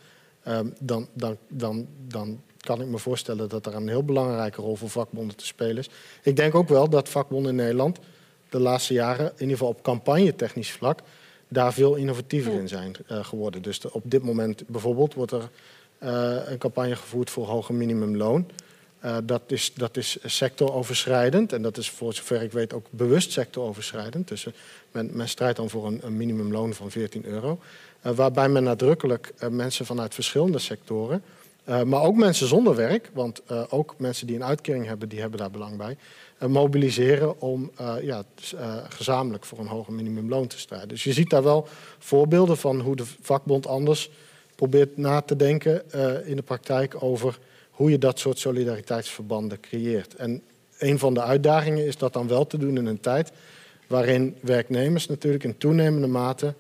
ehm, dan, dan, dan, dan kan ik me voorstellen dat er een heel belangrijke rol voor vakbonden te spelen is. Ik denk ook wel dat vakbonden in Nederland de laatste jaren, in ieder geval op campagnetechnisch vlak, daar veel innovatiever in zijn eh, geworden. Dus de- op dit moment bijvoorbeeld wordt er eh, een campagne gevoerd voor hoger minimumloon. Eh, dat, is, dat is sectoroverschrijdend en dat is voor zover ik weet ook bewust sectoroverschrijdend. Dus men, men strijdt dan voor een, een minimumloon van 14 euro. Waarbij men nadrukkelijk mensen vanuit verschillende sectoren, eh, maar ook mensen zonder werk, want eh, ook mensen die een uitkering hebben, die hebben daar belang bij, eh, mobiliseren om ja, gezamenlijk voor een hoger minimumloon te strijden. Dus je ziet daar wel voorbeelden van hoe de vakbond anders probeert na te denken in de praktijk over hoe je dat soort solidariteitsverbanden creëert. En een van de uitdagingen is dat dan wel te doen in een tijd waarin werknemers natuurlijk in toenemende mate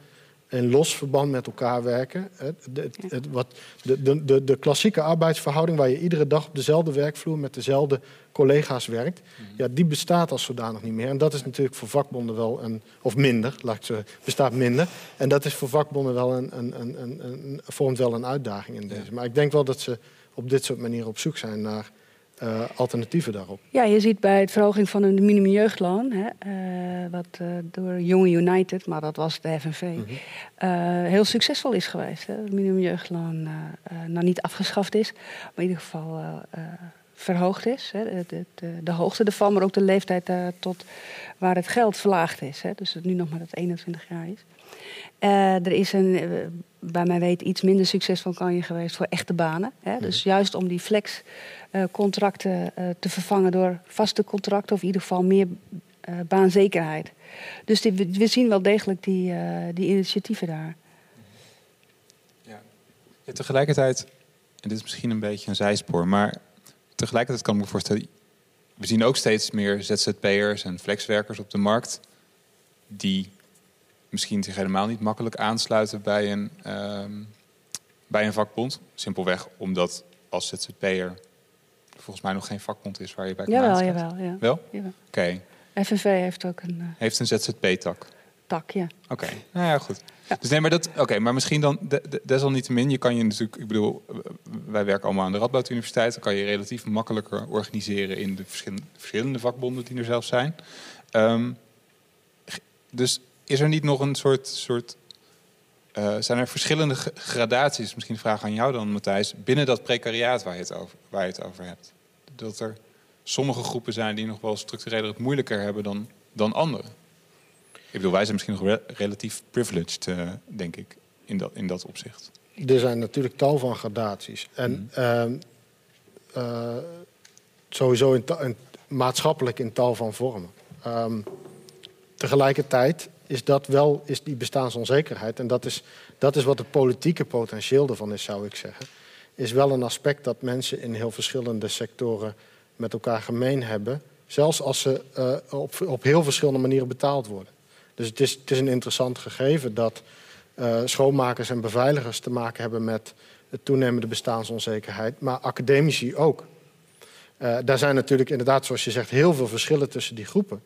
in los verband met elkaar werken. Het- het- het- wat- De, de, de, de klassieke arbeidsverhouding waar je iedere dag op dezelfde werkvloer met dezelfde collega's werkt, ja, die bestaat als zodanig niet meer. En dat is natuurlijk voor vakbonden wel een, of minder, laat ik zo, bestaat minder. En dat is voor vakbonden wel een, een, een, een, een vormt wel een uitdaging in deze. Maar ik denk wel dat ze op dit soort manieren op zoek zijn naar eh, alternatieven daarop. Ja, je ziet bij het verhoging van een minimumjeugdloon, hè, eh, wat eh, door Young United, maar dat was de FNV, eh, heel succesvol is geweest. Hè. Het minimumjeugdloon nou niet afgeschaft is, maar in ieder geval verhoogd is. Hè. De, de, de, de hoogte ervan, maar ook de leeftijd tot waar het geld verlaagd is. Hè. Dus het nu nog maar dat 21 jaar is. Er is een, bij mij weet, iets minder succesvol kan je geweest voor echte banen. Hè? Dus juist om die flex-contracten eh, te vervangen door vaste contracten, of in ieder geval meer eh, baanzekerheid. Dus we- zien wel degelijk die, eh, die initiatieven daar. Ja, tegelijkertijd, en dit is misschien een beetje een zijspoor, maar tegelijkertijd kan ik me voorstellen, we zien ook steeds meer ZZP'ers en flexwerkers op de markt die misschien zich helemaal niet makkelijk aansluiten bij een, ehm, bij een vakbond. Simpelweg omdat als ZZP'er volgens mij nog geen vakbond is waar je bij kan Jawel, aansluiten. jawel. Ja. Wel? Jawel. Oké. FNV heeft ook een eh, Heeft een ZZP-tak. tak, ja. Oké, nou ja, goed. Dus nee, maar dat, oké, maar misschien dan de- de- desalniettemin, je kan je natuurlijk, ik bedoel, wij werken allemaal aan de Radboud Universiteit, dan kan je relatief makkelijker organiseren in de verschillende, verschillende vakbonden die er zelf zijn. Ehm, g- dus is er niet nog een soort, soort eh, zijn er verschillende gradaties, misschien een vraag aan jou dan, Matthijs, binnen dat precariaat waar je, het over, waar je het over hebt? Dat er sommige groepen zijn die nog wel structureel het moeilijker hebben dan, dan anderen. Ik bedoel, wij zijn misschien nog re- relatief privileged, eh, denk ik, in dat, in dat opzicht. Er zijn natuurlijk tal van gradaties. En Mhm. ehm, eh, sowieso in- maatschappelijk in tal van vormen. Ehm, tegelijkertijd is dat wel is die bestaansonzekerheid. En dat is, dat is wat het politieke potentieel ervan is, zou ik zeggen. Is wel een aspect dat mensen in heel verschillende sectoren met elkaar gemeen hebben. Zelfs als ze uh, op, op heel verschillende manieren betaald worden. Dus het is, het is een interessant gegeven dat uh, schoonmakers en beveiligers te maken hebben met het toenemende bestaansonzekerheid, maar academici ook. Uh, daar zijn natuurlijk inderdaad, zoals je zegt, heel veel verschillen tussen die groepen.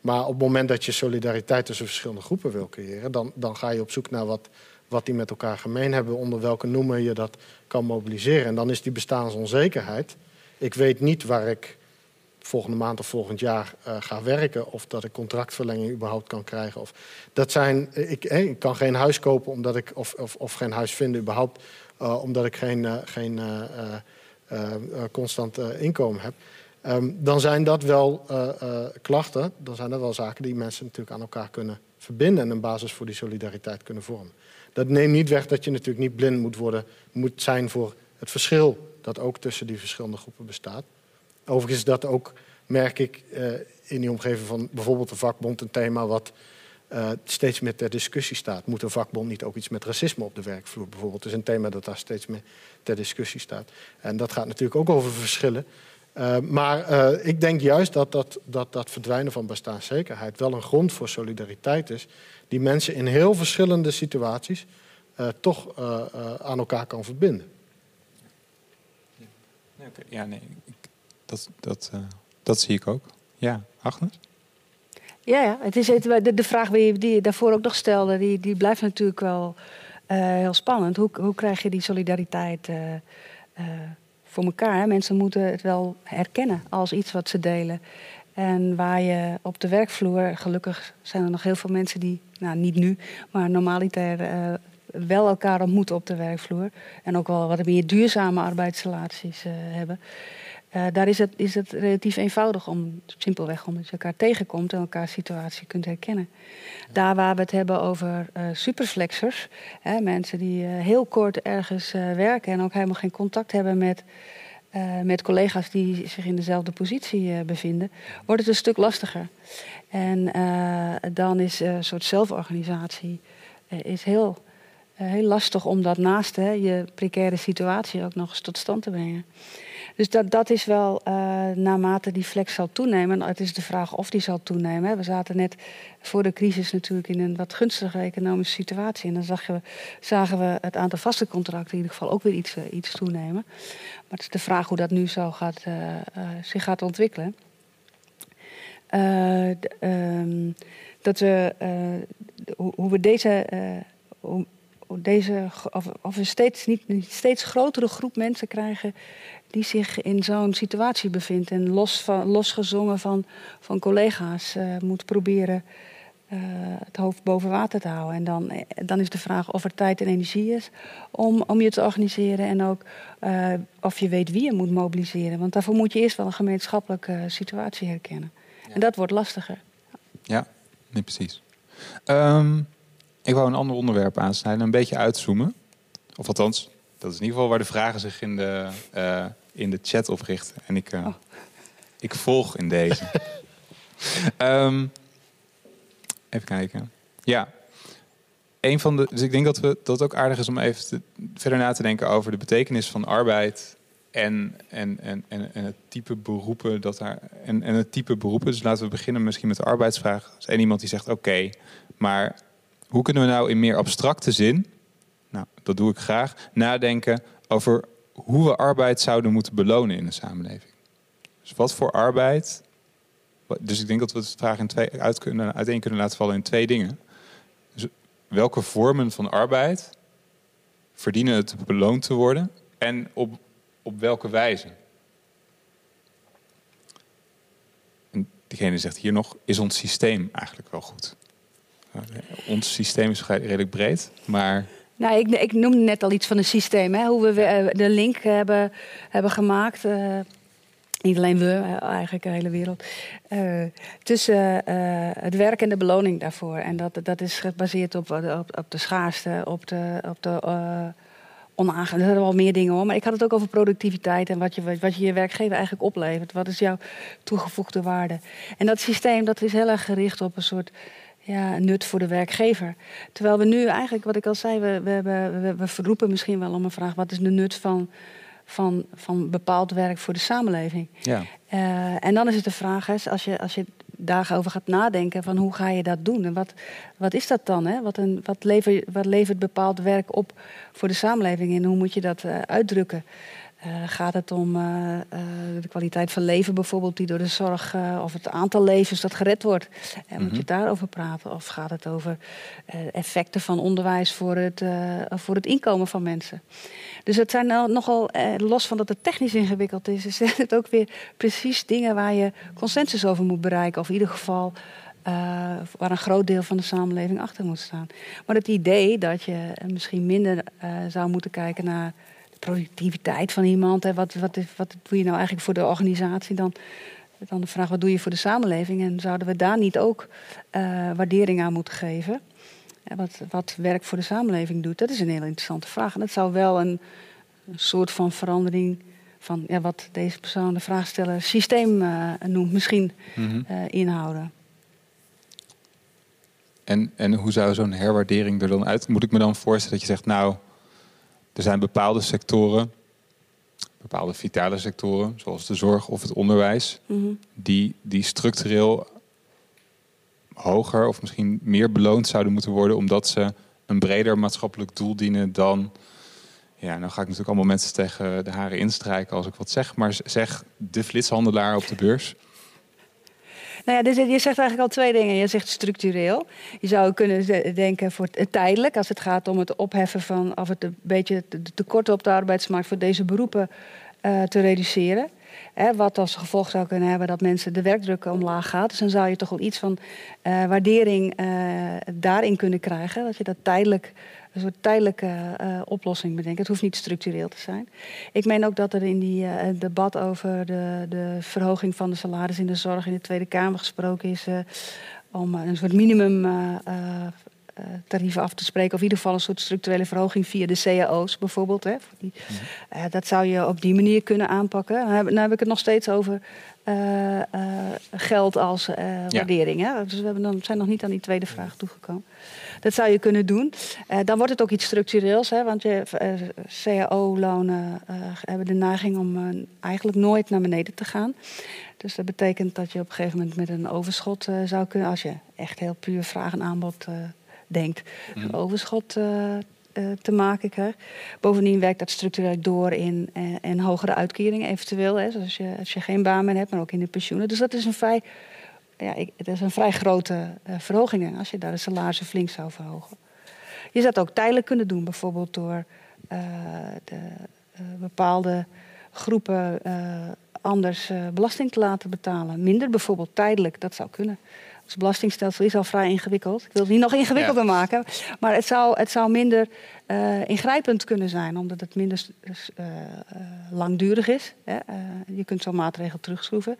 Maar op het moment dat je solidariteit tussen verschillende groepen wil creëren, dan, dan ga je op zoek naar wat, wat die met elkaar gemeen hebben, onder welke noemer je dat kan mobiliseren. En dan is die bestaansonzekerheid. Ik weet niet waar ik volgende maand of volgend jaar uh, ga werken. Of dat ik contractverlenging überhaupt kan krijgen. Of, dat zijn, ik, ik kan geen huis kopen omdat ik, of, of, of geen huis vinden überhaupt. Uh, omdat ik geen, geen constant inkomen heb. Um, dan zijn dat wel klachten. Dan zijn dat wel zaken die mensen natuurlijk aan elkaar kunnen verbinden. En een basis voor die solidariteit kunnen vormen. Dat neemt niet weg dat je natuurlijk niet blind moet, worden, moet zijn voor het verschil dat ook tussen die verschillende groepen bestaat. Overigens dat ook, merk ik, uh, in die omgeving van bijvoorbeeld de vakbond een thema wat uh, steeds meer ter discussie staat. Moet een vakbond niet ook iets met racisme op de werkvloer bijvoorbeeld? Is een thema dat daar steeds meer ter discussie staat. En dat gaat natuurlijk ook over verschillen. Uh, maar ik denk juist dat dat, dat dat verdwijnen van bestaanszekerheid wel een grond voor solidariteit is, die mensen in heel verschillende situaties uh, toch aan elkaar kan verbinden. Ja, nee, dat, dat, dat zie ik ook. Ja, Agnes? Ja, ja. Het is het, de, de vraag die je, die je daarvoor ook nog stelde, die, die blijft natuurlijk wel heel spannend. Hoe, hoe krijg je die solidariteit voor elkaar. Hè. Mensen moeten het wel herkennen als iets wat ze delen. En waar je op de werkvloer, gelukkig zijn er nog heel veel mensen die, nou niet nu, maar normaliter uh, wel elkaar ontmoeten op de werkvloer. En ook wel wat meer duurzame arbeidsrelaties uh, hebben. Uh, daar is het, is het relatief eenvoudig om, simpelweg omdat je elkaar tegenkomt en elkaar situatie kunt herkennen. Daar waar we het hebben over superflexers, hè, mensen die heel kort ergens werken en ook helemaal geen contact hebben met, met collega's die zich in dezelfde positie bevinden, wordt het een stuk lastiger. En dan is een soort zelforganisatie is heel, heel lastig om dat naast hè, je precaire situatie ook nog eens tot stand te brengen. Dus dat, dat is wel uh, naarmate die flex zal toenemen. Het is de vraag of die zal toenemen. We zaten net voor de crisis natuurlijk in een wat gunstige economische situatie. En dan zagen we het aantal vaste contracten in ieder geval ook weer iets, iets toenemen. Maar het is de vraag hoe dat nu zo gaat, zich gaat ontwikkelen. Um, dat we, hoe, hoe, we deze hoe, deze, of, we steeds, niet, niet steeds grotere groep mensen krijgen die zich in zo'n situatie bevindt en los van, losgezongen van, van collega's moet proberen het hoofd boven water te houden. En dan, eh, dan is de vraag of er tijd en energie is om, om je te organiseren en ook of je weet wie je moet mobiliseren. Want daarvoor moet je eerst wel een gemeenschappelijke situatie herkennen. En dat wordt lastiger. Ja, nee, precies. Um, ik wou een ander onderwerp aansnijden, een beetje uitzoomen. Of althans, dat is in ieder geval waar de vragen zich in de, uh, in de chat op richten. En ik, uh, oh. ik volg in deze. um, even kijken. Ja. Een van de, dus ik denk dat, we, dat het ook aardig is om even te, verder na te denken over de betekenis van arbeid en, en, en, en, en het type beroepen dat daar. En, en het type beroepen. Dus laten we beginnen misschien met de arbeidsvraag. Één iemand die zegt: oké, maar hoe kunnen we nou in meer abstracte zin, nou, dat doe ik graag, nadenken over hoe we arbeid zouden moeten belonen in de samenleving. Dus wat voor arbeid. Dus ik denk dat we het vraag in twee, uit kunnen, uiteen kunnen laten vallen in twee dingen. Dus welke vormen van arbeid verdienen het beloond te worden en op, op welke wijze? En diegene zegt hier nog: is ons systeem eigenlijk wel goed? ons systeem is redelijk breed, maar... Nou, ik, ik noemde net al iets van het systeem. Hè? Hoe we eh, de link hebben, hebben gemaakt. Uh, niet alleen we, eh, eigenlijk de hele wereld. Tussen het werk en de beloning daarvoor. En dat, dat is gebaseerd op, op, op de schaarste, op de, op de onaangenaam. Er zijn wel meer dingen hoor. Maar ik had het ook over productiviteit en wat je wat je, je werkgever eigenlijk oplevert. Wat is jouw toegevoegde waarde? En dat systeem dat is heel erg gericht op een soort ja, nut voor de werkgever. Terwijl we nu eigenlijk, wat ik al zei, we, we, we, we verroepen misschien wel om een vraag: wat is de nut van, van, van bepaald werk voor de samenleving? Ja. Uh, en dan is het de vraag, hè, als je, als je daarover gaat nadenken, van hoe ga je dat doen? En wat, wat is dat dan? Hè? Wat, een, wat, levert, wat levert bepaald werk op voor de samenleving en hoe moet je dat uh, uitdrukken? Uh, gaat het om uh, uh, de kwaliteit van leven bijvoorbeeld, die door de zorg, of het aantal levens dat gered wordt? En moet je Mhm. het daarover praten? Of gaat het over effecten van onderwijs voor het, voor het inkomen van mensen? Dus het zijn nou nogal, los van dat het technisch ingewikkeld is, is het ook weer precies dingen waar je consensus over moet bereiken. Of in ieder geval waar een groot deel van de samenleving achter moet staan. Maar het idee dat je misschien minder zou moeten kijken naar productiviteit van iemand. Hè. Wat, wat, wat doe je nou eigenlijk voor de organisatie? Dan, dan de vraag, wat doe je voor de samenleving? En zouden we daar niet ook uh, waardering aan moeten geven? Wat, wat werk voor de samenleving doet, dat is een hele interessante vraag. En dat zou wel een, een soort van verandering van ja, wat deze persoon, de vraagsteller, systeem uh, noemt, misschien mm -hmm. uh, inhouden. En, en hoe zou zo'n herwaardering er dan uit? Moet ik me dan voorstellen dat je zegt, nou, er zijn bepaalde sectoren, bepaalde vitale sectoren, zoals de zorg of het onderwijs, Mhm. mm -hmm. die, die structureel hoger of misschien meer beloond zouden moeten worden, omdat ze een breder maatschappelijk doel dienen dan. Ja, nou ga ik natuurlijk allemaal mensen tegen de haren instrijken als ik wat zeg, maar zeg de flitshandelaar op de beurs. Nou ja, je zegt eigenlijk al twee dingen. Je zegt structureel. Je zou kunnen denken voor tijdelijk, als het gaat om het opheffen van of het een beetje de tekorten op de arbeidsmarkt voor deze beroepen uh, te reduceren. Wat als gevolg zou kunnen hebben dat mensen de werkdruk omlaag gaat. Dus dan zou je toch wel iets van uh, waardering uh, daarin kunnen krijgen. Dat je dat tijdelijk, een soort tijdelijke uh, oplossing bedenkt. Het hoeft niet structureel te zijn. Ik meen ook dat er in die uh, debat over de, de verhoging van de salaris in de zorg in de Tweede Kamer gesproken is uh, om een soort minimum tarieven af te spreken. Of in ieder geval een soort structurele verhoging via de cao's bijvoorbeeld. Hè. Die, uh, dat zou je op die manier kunnen aanpakken. Dan heb, dan heb ik het nog steeds over geld als waardering. Hè. Dus we hebben dan, zijn nog niet aan die tweede vraag toegekomen. Dat zou je kunnen doen. dan wordt het ook iets structureels. Hè, want je, cao-lonen hebben de neiging om eigenlijk nooit naar beneden te gaan. Dus dat betekent dat je op een gegeven moment met een overschot zou kunnen... als je echt heel puur vraag en aanbod denkt, een overschot te maken krijgt. Bovendien werkt dat structureel door in, uh, in hogere uitkeringen eventueel. Hè, zoals als je, als je geen baan meer hebt, maar ook in de pensioenen. Dus dat is een vrij, ja, ik, is een vrij grote verhoging als je daar de salarissen flink zou verhogen. Je zou het ook tijdelijk kunnen doen, bijvoorbeeld door de, bepaalde groepen anders belasting te laten betalen. Minder bijvoorbeeld tijdelijk, dat zou kunnen. Het belastingstelsel is al vrij ingewikkeld. Ik wil het niet nog ingewikkelder ja. maken. Maar het zou, het zou minder uh, ingrijpend kunnen zijn, omdat het minder uh, uh, langdurig is. Hè. je kunt zo'n maatregel terugschroeven.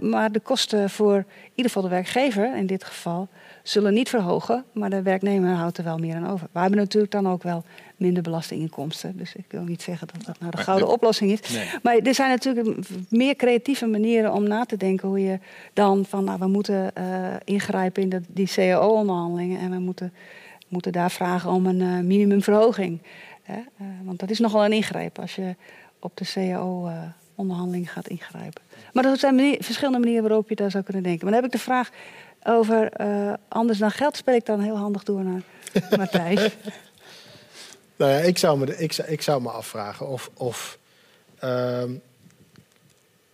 maar de kosten voor in ieder geval de werkgever, in dit geval, zullen niet verhogen. Maar de werknemer houdt er wel meer aan over. We hebben natuurlijk dan ook wel minder belastinginkomsten. Dus ik wil niet zeggen dat dat nou de gouden oplossing is. Nee. Maar er zijn natuurlijk meer creatieve manieren om na te denken hoe je dan van, nou, we moeten uh, ingrijpen in de, die CAO-onderhandelingen en we moeten, moeten daar vragen om een uh, minimumverhoging. Uh, want dat is nogal een ingreep als je op de CAO-onderhandeling gaat ingrijpen. Maar er zijn manier, verschillende manieren waarop je daar zou kunnen denken. Maar dan heb ik de vraag over anders dan geld, speel ik dan heel handig door naar Matthijs. Nou ja, ik zou me, ik, ik zou me afvragen of. of uh,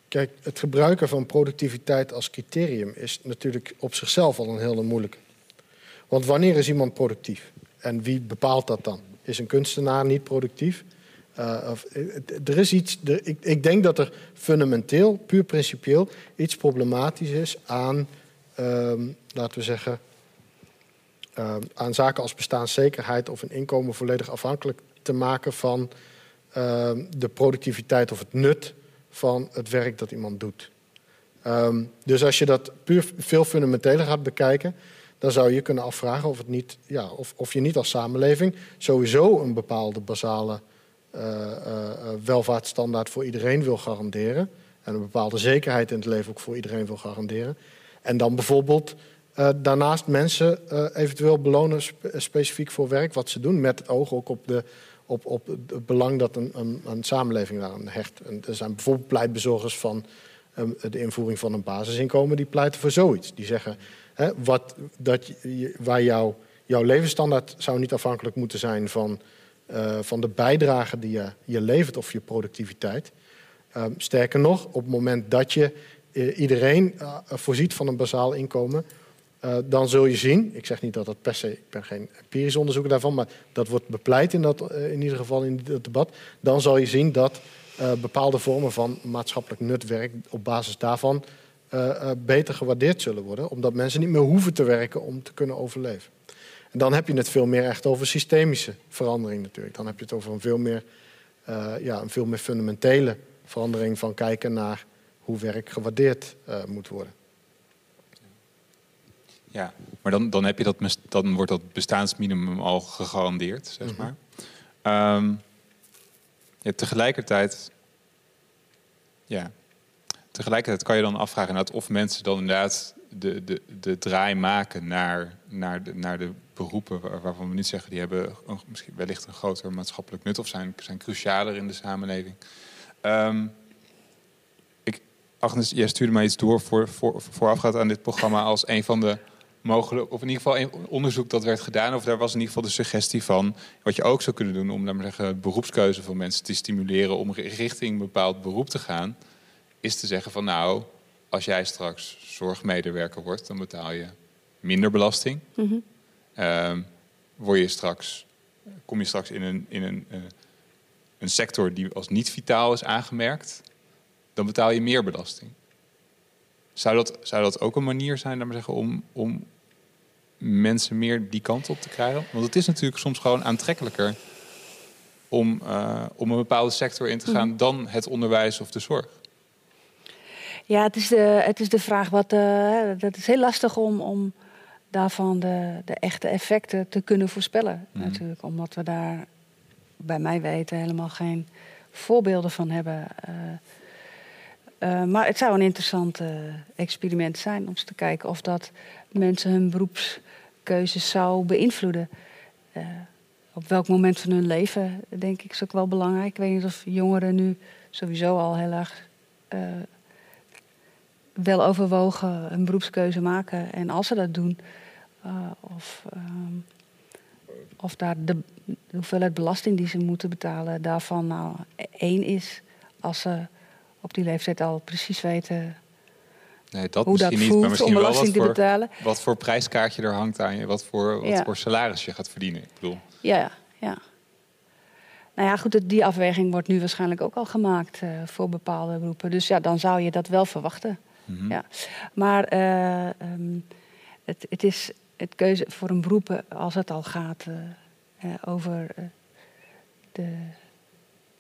kijk, het gebruiken van productiviteit als criterium is natuurlijk op zichzelf al een hele moeilijke. Want wanneer is iemand productief? En wie bepaalt dat dan? Is een kunstenaar niet productief? Uh, of, er is iets. Er, ik, ik, denk dat er fundamenteel, puur principieel, iets problematisch is aan, uh, laten we zeggen, uh, aan zaken als bestaanszekerheid of een inkomen volledig afhankelijk te maken van uh, de productiviteit of het nut van het werk dat iemand doet. Um, dus als je dat puur veel fundamenteler gaat bekijken, dan zou je kunnen afvragen of, het niet, ja, of, of je niet als samenleving sowieso een bepaalde basale uh, welvaartsstandaard voor iedereen wil garanderen. En een bepaalde zekerheid in het leven ook voor iedereen wil garanderen. En dan bijvoorbeeld Uh, daarnaast mensen uh, eventueel belonen spe specifiek voor werk wat ze doen, met het oog ook op, de, op, op het belang dat een, een, een samenleving daaraan hecht. En er zijn bijvoorbeeld pleitbezorgers van um, de invoering van een basisinkomen die pleiten voor zoiets. Die zeggen hè, wat, dat waar jouw jouw levensstandaard zou niet afhankelijk moeten zijn van, uh, van de bijdrage die je, je levert of je productiviteit. Uh, sterker nog, op het moment dat je iedereen voorziet van een bazaal inkomen, dan zul je zien, ik zeg niet dat dat per se, ik ben geen empirisch onderzoeker daarvan, maar dat wordt bepleit in, dat, in ieder geval in het debat, dan zal je zien dat bepaalde vormen van maatschappelijk nutwerk op basis daarvan beter gewaardeerd zullen worden, omdat mensen niet meer hoeven te werken om te kunnen overleven. En dan heb je het veel meer echt over systemische verandering natuurlijk. Dan heb je het over een veel meer, ja, een veel meer fundamentele verandering van kijken naar hoe werk gewaardeerd uh, moet worden. Ja, maar dan, dan, heb je dat, dan wordt dat bestaansminimum al gegarandeerd, zeg mhm. maar. Mm -hmm. um, ja, tegelijkertijd, ja, tegelijkertijd kan je dan afvragen of mensen dan inderdaad de, de, de draai maken naar, naar, de, naar de beroepen waarvan we niet zeggen die hebben misschien wellicht een groter maatschappelijk nut of zijn, zijn crucialer in de samenleving. Um, Agnes, jij stuurde mij iets door voor, voor, voorafgaand aan dit programma als een van de mogelijke, of in ieder geval een onderzoek dat werd gedaan, of daar was in ieder geval de suggestie van wat je ook zou kunnen doen om, laat maar zeggen, beroepskeuze van mensen te stimuleren om richting een bepaald beroep te gaan, is te zeggen van nou, als jij straks zorgmedewerker wordt, dan betaal je minder belasting. Mm -hmm. word je straks, kom je straks in een, in een, uh, een sector die als niet vitaal is aangemerkt, dan betaal je meer belasting. Zou dat, zou dat ook een manier zijn maar zeggen, om, om mensen meer die kant op te krijgen? Want het is natuurlijk soms gewoon aantrekkelijker om, uh, om een bepaalde sector in te gaan mm -hmm. dan het onderwijs of de zorg. Ja, het is de, het is de vraag wat. Uh, dat is heel lastig om, om daarvan de, de echte effecten te kunnen voorspellen. Mm. Natuurlijk, omdat we daar bij mij weten helemaal geen voorbeelden van hebben. Uh, uh, maar het zou een interessant experiment zijn om te kijken of dat mensen hun beroepskeuzes zou beïnvloeden. op welk moment van hun leven, denk ik, is ook wel belangrijk. Ik weet niet of jongeren nu sowieso al heel erg wel overwogen een beroepskeuze maken. En als ze dat doen, of, um, of daar de, de, hoeveelheid belasting die ze moeten betalen, daarvan nou één is. Als ze op die leeftijd al precies weten Nee, dat hoe dat niet, voelt maar misschien om wel belasting wat te voor, betalen. Wat voor prijskaartje er hangt aan je, wat voor, wat Ja. voor salaris je gaat verdienen. Ik bedoel, Ja, ja. Nou ja, goed, die afweging wordt nu waarschijnlijk ook al gemaakt eh, voor bepaalde beroepen. Dus ja, dan zou je dat wel verwachten. mhm. Ja. Maar eh, ehm, het, het is het keuze voor een beroep eh, als het al gaat over de,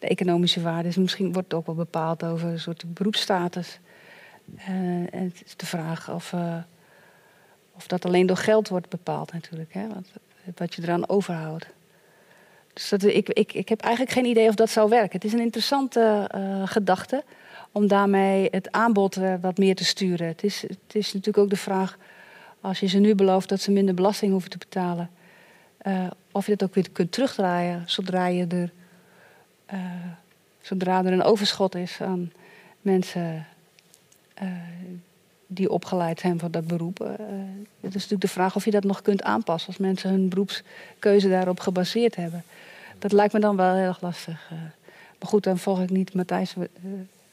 economische waarde. is misschien wordt het ook wel bepaald over een soort beroepsstatus. Eh, en het is de vraag of, eh, of dat alleen door geld wordt bepaald natuurlijk. Hè? Wat, wat je eraan overhoudt. Dus dat, ik, ik, ik heb eigenlijk geen idee of dat zou werken. Het is een interessante eh, gedachte om daarmee het aanbod wat meer te sturen. Het is, het is natuurlijk ook de vraag, als je ze nu belooft dat ze minder belasting hoeven te betalen, of je dat ook weer kunt terugdraaien zodra, je er, eh, zodra er een overschot is aan mensen eh, die opgeleid zijn voor dat beroep. Eh, het is natuurlijk de vraag of je dat nog kunt aanpassen als mensen hun beroepskeuze daarop gebaseerd hebben. Dat lijkt me dan wel heel erg lastig. maar goed, dan volg ik niet Matthijs'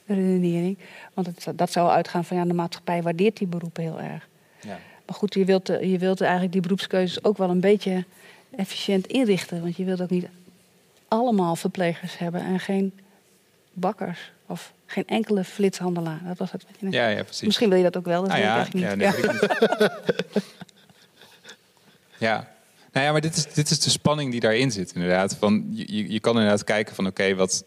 redenering. Want het, dat zou uitgaan van ja, de maatschappij waardeert die beroepen heel erg. Ja. Maar goed, je wilt, je wilt eigenlijk die beroepskeuzes ook wel een beetje efficiënt inrichten. Want je wilt ook niet allemaal verplegers hebben en geen bakkers. Of geen enkele flitshandelaar. Dat was het wat je net ja, ja, precies. Misschien wil je dat ook wel, dat Ah, weet ik ja, eigenlijk niet. ja, nee, ik niet. ja. Nou ja, maar dit is, dit is de spanning die daarin zit, inderdaad. Van, je, je- kan inderdaad kijken van, oké, wat...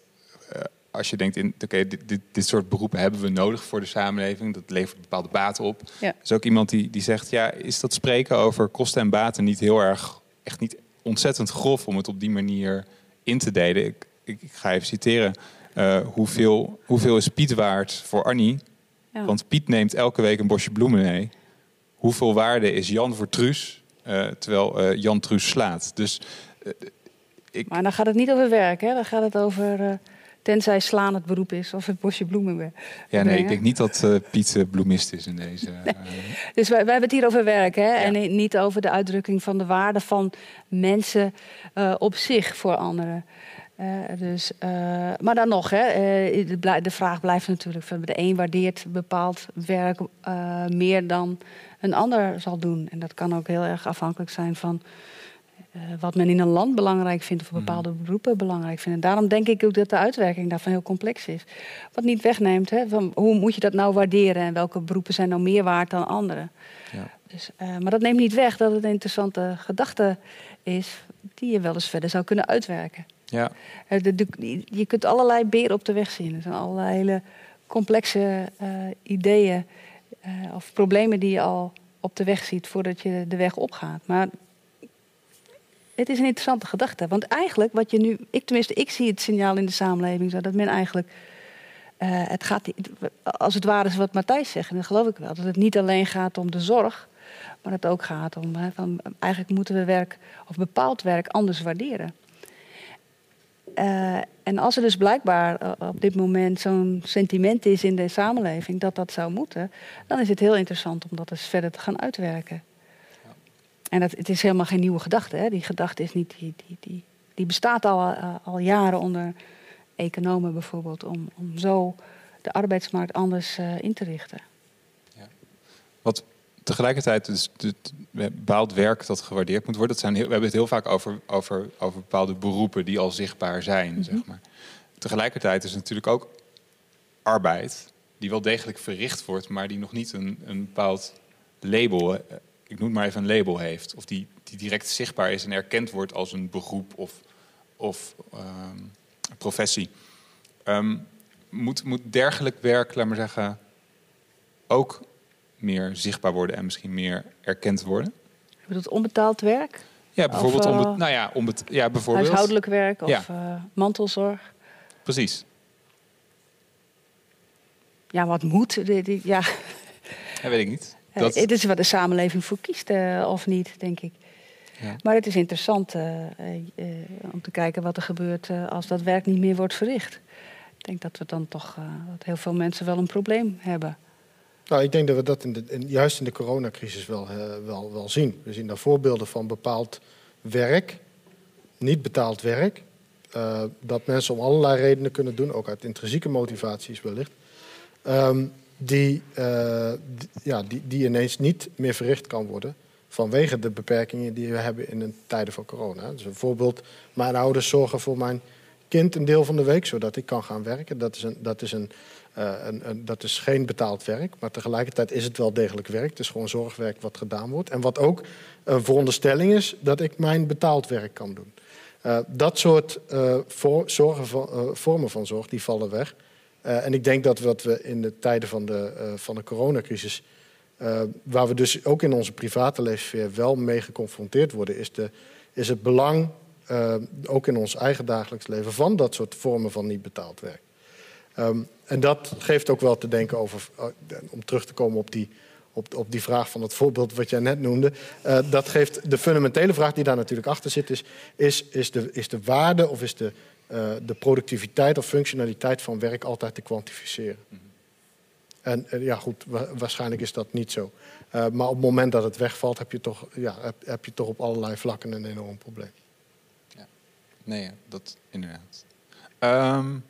eh, als je denkt, in, oké, dit, dit, dit soort beroepen hebben we nodig voor de samenleving. Dat levert bepaalde baten op. Ja. Er is ook iemand die, die zegt, ja, is dat spreken over kosten en baten niet heel erg... echt niet ontzettend grof om het op die manier in te delen? Ik, ik, ik ga even citeren. Eh, hoeveel, hoeveel is Piet waard voor Annie? Ja. Want Piet neemt elke week een bosje bloemen mee. hoeveel waarde is Jan voor Truus, uh, terwijl uh, Jan Truus slaat. Dus, ik... Maar dan gaat het niet over werk, hè? dan gaat het over tenzij slaan het beroep is of het bosje bloemen weer. Ja, nee, ik denk niet dat Piet bloemist is in deze. Nee. Dus wij, wij, hebben het hier over werk, hè? en niet over de uitdrukking van de waarde van mensen op zich voor anderen. Uh, dus, uh, maar dan nog, hè, uh, de, de, vraag blijft natuurlijk: van de een waardeert bepaald werk meer dan een ander zal doen. En dat kan ook heel erg afhankelijk zijn van wat men in een land belangrijk vindt of mhm. bepaalde beroepen belangrijk vindt. En daarom denk ik ook dat de uitwerking daarvan heel complex is. Wat niet wegneemt, hè, van hoe moet je dat nou waarderen en welke beroepen zijn nou meer waard dan andere. Ja. Dus, maar dat neemt niet weg dat het een interessante gedachte is die je wel eens verder zou kunnen uitwerken. Ja. Eh, je kunt allerlei beren op de weg zien. Er zijn allerlei hele complexe ideeën of problemen die je al op de weg ziet voordat je de weg opgaat. Maar het is een interessante gedachte. Want eigenlijk, wat je nu, ik tenminste, ik zie het signaal in de samenleving zo dat men eigenlijk. Uh, het gaat, als het ware is wat Matthijs zegt, en dat geloof ik wel, dat het niet alleen gaat om de zorg, maar het ook gaat om, van, eigenlijk moeten we werk of bepaald werk anders waarderen. Uh, en als er dus blijkbaar uh, op dit moment zo'n sentiment is in de samenleving dat dat zou moeten, dan is het heel interessant om dat eens verder te gaan uitwerken. En dat, het is helemaal geen nieuwe gedachte. Hè? Die gedachte is niet, die, die, die, die bestaat al, uh, al jaren onder economen bijvoorbeeld, om, om zo de arbeidsmarkt anders in te richten. Ja. Wat tegelijkertijd dus bepaald werk dat gewaardeerd moet worden. Dat zijn we hebben het heel vaak over, over, over bepaalde beroepen die al zichtbaar zijn. Mhm. zeg maar. Tegelijkertijd is het natuurlijk ook arbeid die wel degelijk verricht wordt, maar die nog niet een, een bepaald label, eh, ik noem het maar even een label heeft. Of die, die direct zichtbaar is en erkend wordt als een beroep of, of ehm, professie. Um, moet, moet dergelijk werk, laat maar zeggen, ook meer zichtbaar worden en misschien meer erkend worden? Je bedoelt onbetaald werk? Ja, bijvoorbeeld, of, uh, nou ja, onbet ja, bijvoorbeeld huishoudelijk werk of ja. uh, mantelzorg. Precies. Ja, wat moet? Ja. ja weet ik niet. Eh, dat... Het is wat de samenleving voor kiest, uh, of niet, denk ik. Ja. Maar het is interessant uh, om te kijken wat er gebeurt als dat werk niet meer wordt verricht. Ik denk dat we dan toch dat heel veel mensen wel een probleem hebben. Nou, ik denk dat we dat in de, in, juist in de coronacrisis wel, uh, wel, wel zien. We zien daar voorbeelden van bepaald werk, niet betaald werk. Uh, dat mensen om allerlei redenen kunnen doen, ook uit intrinsieke motivaties wellicht. Um, die, uh, die, ja, die, die ineens niet meer verricht kan worden vanwege de beperkingen die we hebben in de tijden van corona. Dus bijvoorbeeld, mijn ouders zorgen voor mijn kind een deel van de week, zodat ik kan gaan werken. Dat is een, dat is een uh, dat is geen betaald werk, maar tegelijkertijd is het wel degelijk werk. Het is gewoon zorgwerk wat gedaan wordt. En wat ook een veronderstelling is, dat ik mijn betaald werk kan doen. Uh, dat soort voor, zorgen vormen van zorg, die vallen weg. En ik denk dat wat we in de tijden van de, van de coronacrisis... waar we dus ook in onze private leefsfeer wel mee geconfronteerd worden... is, de, is het belang, ook in ons eigen dagelijks leven... van dat soort vormen van niet betaald werk. Um, en dat geeft ook wel te denken over, uh, om terug te komen op die, op, op die vraag van het voorbeeld wat jij net noemde. Uh, dat geeft de fundamentele vraag die daar natuurlijk achter zit, is, is, is, de, is de waarde of is de, uh, de productiviteit of functionaliteit van werk altijd te kwantificeren? En ja, goed, wa waarschijnlijk is dat niet zo. maar op het moment dat het wegvalt, heb je toch, ja, heb, je toch op allerlei vlakken een enorm probleem. Ja. Nee, dat inderdaad. Um,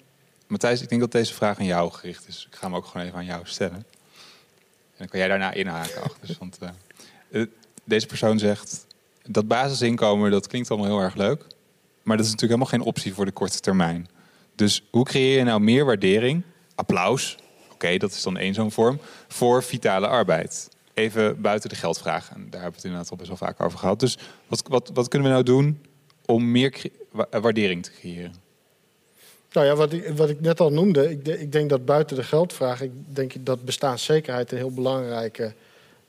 Matthijs, ik denk dat deze vraag aan jou gericht is. Ik ga hem ook gewoon even aan jou stellen. En dan kan jij daarna inhaken. Dus, want, deze persoon zegt, dat basisinkomen, dat klinkt allemaal heel erg leuk. Maar dat is natuurlijk helemaal geen optie voor de korte termijn. Dus hoe creëer je nou meer waardering, applaus, oké, dat is dan één zo'n vorm, voor vitale arbeid? Even buiten de geldvraag. En daar hebben we het inderdaad al best wel vaak over gehad. Dus wat, wat, wat kunnen we nou doen om meer waardering te creëren? Nou ja, wat ik, wat ik net al noemde, ik, ik denk dat buiten de geldvraag, ik denk dat bestaanszekerheid een heel, belangrijke,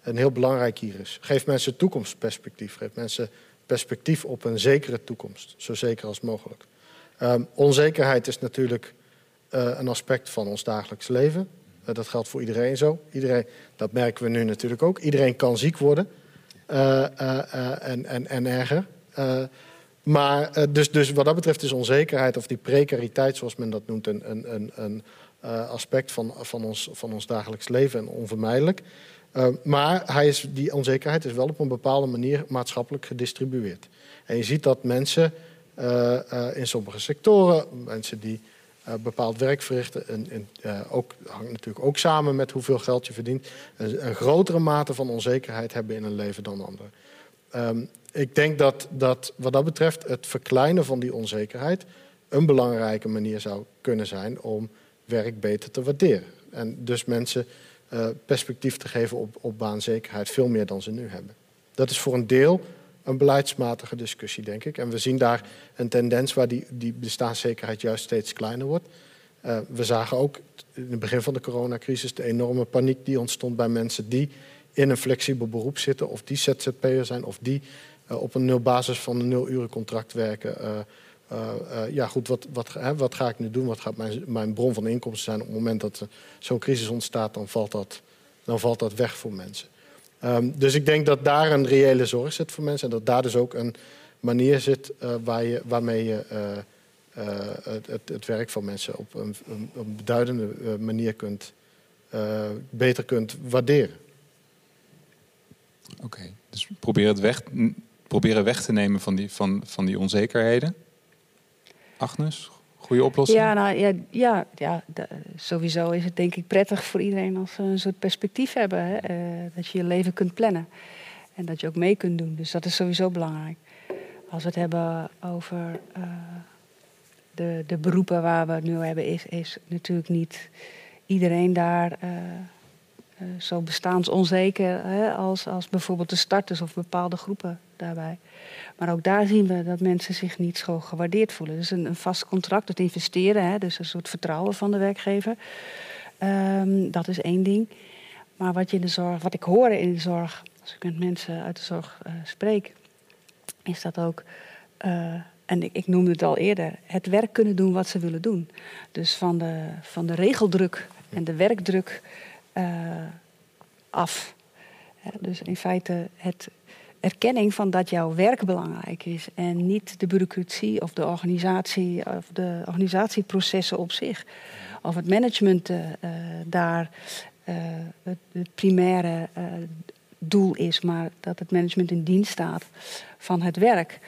een heel belangrijk hier is. Geef mensen toekomstperspectief. Geef mensen perspectief op een zekere toekomst. Zo zeker als mogelijk. Um, onzekerheid is natuurlijk uh, een aspect van ons dagelijks leven. Eh, dat geldt voor iedereen zo. Iedereen, dat merken we nu natuurlijk ook. Iedereen kan ziek worden en, en, en erger. maar dus, dus wat dat betreft is onzekerheid of die precariteit, zoals men dat noemt, een, een, een, aspect van, van, ons, van ons dagelijks leven en onvermijdelijk. Maar hij is, die onzekerheid is wel op een bepaalde manier maatschappelijk gedistribueerd. En je ziet dat mensen in sommige sectoren, mensen die bepaald werk verrichten. En, ook, hangt natuurlijk ook samen met hoeveel geld je verdient. Een, grotere mate van onzekerheid hebben in een leven dan anderen. Um, ik denk dat, dat wat dat betreft het verkleinen van die onzekerheid een belangrijke manier zou kunnen zijn om werk beter te waarderen. En dus mensen uh, perspectief te geven op, op baanzekerheid, veel meer dan ze nu hebben. Dat is voor een deel een beleidsmatige discussie, denk ik. En we zien daar een tendens waar die, die bestaanszekerheid juist steeds kleiner wordt. Uh, we zagen ook in het begin van de coronacrisis de enorme paniek die ontstond bij mensen die in een flexibel beroep zitten, of die ZZP'er zijn, of die uh, op een nul basis van een nul uren contract werken. Uh, ja, goed, wat, wat, hè, wat, ga ik nu doen? Wat gaat mijn, mijn bron van inkomsten zijn? Op het moment dat zo'n crisis ontstaat, dan valt, dat, dan valt dat weg voor mensen. Um, dus ik denk dat daar een reële zorg zit voor mensen. En dat daar dus ook een manier zit waar je, waarmee je het, het, werk van mensen op een, een, een beduidende manier kunt, beter kunt waarderen. Oké, dus probeer het weg, proberen weg te nemen van die, van, van die onzekerheden. Agnes, goede oplossing? Ja, nou, ja, ja, ja sowieso is het denk ik prettig voor iedereen als we een soort perspectief hebben. Hè? Uh, dat je je leven kunt plannen. En dat je ook mee kunt doen. Dus dat is sowieso belangrijk. Als we het hebben over uh, de, de beroepen waar we het nu hebben, is, is natuurlijk niet iedereen daar uh, zo bestaansonzeker hè, als, als bijvoorbeeld de starters of bepaalde groepen daarbij. Maar ook daar zien we dat mensen zich niet zo gewaardeerd voelen. Dus een, een vast contract, het investeren, hè, dus een soort vertrouwen van de werkgever. Um, dat is één ding. Maar wat, je in de zorg, wat ik hoor in de zorg, als ik met mensen uit de zorg uh, spreek, is dat ook, uh, en ik, ik, noemde het al eerder, het werk kunnen doen wat ze willen doen. Dus van de, van de regeldruk en de werkdruk af. dus in feite het erkenning van dat jouw werk belangrijk is en niet de bureaucratie of de organisatie of de organisatieprocessen op zich. Of het management uh, daar uh, het, primaire doel is, maar dat het management in dienst staat van het werk.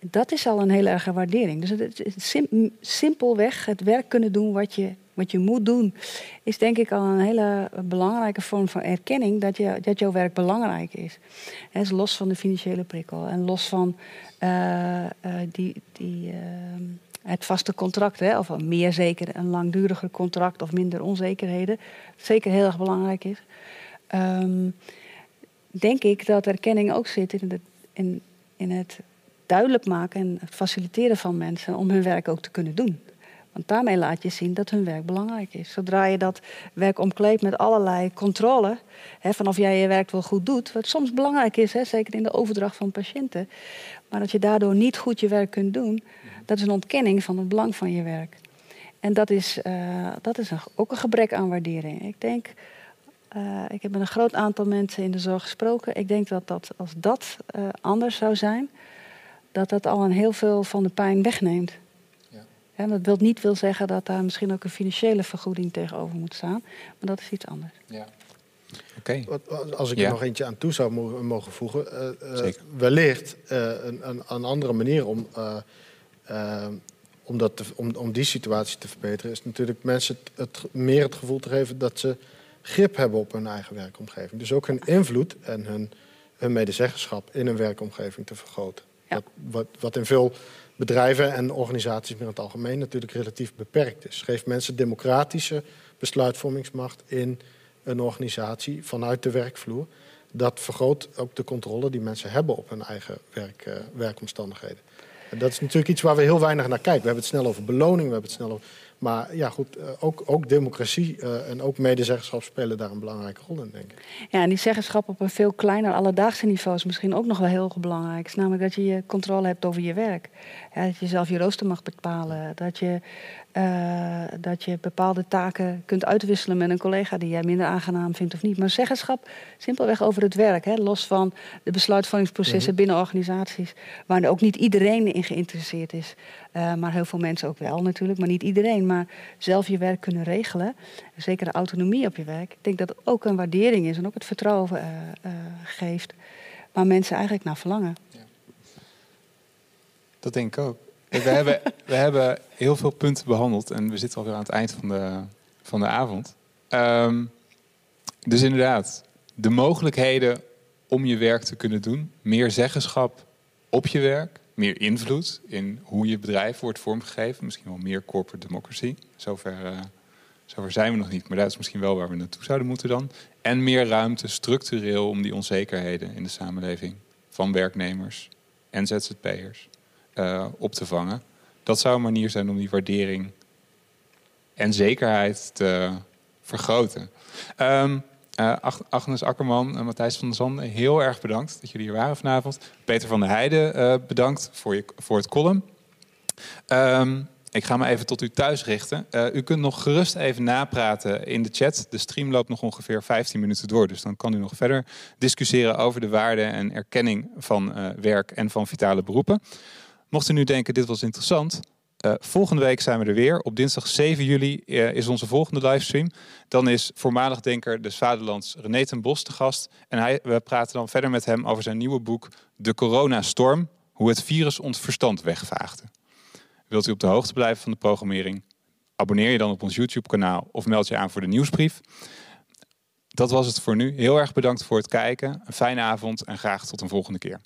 dat is al een hele erge waardering. Dus het simpelweg het werk kunnen doen wat je wat je moet doen, is denk ik al een hele belangrijke vorm van erkenning dat, je, dat jouw werk belangrijk is. He, is los van de financiële prikkel en los van uh, uh, die, die, uh, het vaste contract, hè, of een meer zeker, een langduriger contract of minder onzekerheden, zeker heel erg belangrijk is. Um, denk ik dat erkenning ook zit in het, in, in het duidelijk maken en het faciliteren van mensen om hun werk ook te kunnen doen. Want daarmee laat je zien dat hun werk belangrijk is. Zodra je dat werk omkleedt met allerlei controle, hè, van of jij je werk wel goed doet, wat soms belangrijk is, hè, zeker in de overdracht van patiënten, maar dat je daardoor niet goed je werk kunt doen, dat is een ontkenning van het belang van je werk. En dat is, uh, dat is ook een gebrek aan waardering. Ik denk, uh, ik heb met een groot aantal mensen in de zorg gesproken. Ik denk dat, dat als dat uh, anders zou zijn, dat dat al een heel veel van de pijn wegneemt. Ja, dat wil niet wil zeggen dat daar misschien ook een financiële vergoeding tegenover moet staan. Maar dat is iets anders. Ja. Okay. Als ik er nog eentje aan toe zou mogen voegen. Uh, uh, wellicht uh, een, een, een, andere manier om, om, dat te, om, om die situatie te verbeteren... is natuurlijk mensen het, het, meer het gevoel te geven dat ze grip hebben op hun eigen werkomgeving. Dus ook hun invloed en hun, hun medezeggenschap in een werkomgeving te vergroten. Ja. wat, wat in veel bedrijven en organisaties meer in het algemeen natuurlijk relatief beperkt is. Geeft mensen democratische besluitvormingsmacht in een organisatie vanuit de werkvloer. Dat vergroot ook de controle die mensen hebben op hun eigen werk, uh, werkomstandigheden. En dat is natuurlijk iets waar we heel weinig naar kijken. We hebben het snel over beloning, we hebben het snel over maar ja, goed, eh, ook, ook democratie uh, en ook medezeggenschap spelen daar een belangrijke rol in, denk ik. Ja, en die zeggenschap op een veel kleiner alledaagse niveau is misschien ook nog wel heel belangrijk. Is namelijk dat je je controle hebt over je werk. Dat je zelf je rooster mag bepalen. Dat je, uh, dat je bepaalde taken kunt uitwisselen met een collega die jij minder aangenaam vindt of niet. Maar zeggenschap simpelweg over het werk. Hè, los van de besluitvormingsprocessen mm binnen organisaties. Waar ook niet iedereen in geïnteresseerd is. Uh, maar heel veel mensen ook wel natuurlijk. Maar niet iedereen. Maar zelf je werk kunnen regelen. Zeker de autonomie op je werk. Ik denk dat het ook een waardering is en ook het vertrouwen uh, geeft. Waar mensen eigenlijk naar verlangen. Dat denk ik ook. We hebben, we hebben heel veel punten behandeld en we zitten alweer aan het eind van de, van de avond. Um, dus inderdaad, de mogelijkheden om je werk te kunnen doen, meer zeggenschap op je werk, meer invloed in hoe je bedrijf wordt vormgegeven, misschien wel meer corporate democracy. Zover, uh, zover zijn we nog niet, maar dat is misschien wel waar we naartoe zouden moeten dan. En meer ruimte structureel om die onzekerheden in de samenleving van werknemers en ZZP'ers uh, op te vangen. Dat zou een manier zijn om die waardering en zekerheid te vergroten. Um, uh, Agnes Akkerman en Matthijs van der Zanden, heel erg bedankt dat jullie hier waren vanavond. Peter van der Heijden, uh, bedankt voor, je, voor het column. Um, ik ga me even tot u thuis richten. U kunt nog gerust even napraten in de chat. De stream loopt nog ongeveer 15 minuten door. Dus dan kan u nog verder discussiëren over de waarde en erkenning van werk en van vitale beroepen. Mocht u nu denken, dit was interessant. Uh, volgende week zijn we er weer. Op dinsdag 7 juli uh, is onze volgende livestream. Dan is voormalig denker des Vaderlands René ten Bos te gast. En hij, we praten dan verder met hem over zijn nieuwe boek De Coronastorm. Hoe het virus ons verstand wegvaagde. Wilt u op de hoogte blijven van de programmering? Abonneer je dan op ons YouTube kanaal of meld je aan voor de nieuwsbrief. Dat was het voor nu. Heel erg bedankt voor het kijken. Een fijne avond en graag tot een volgende keer.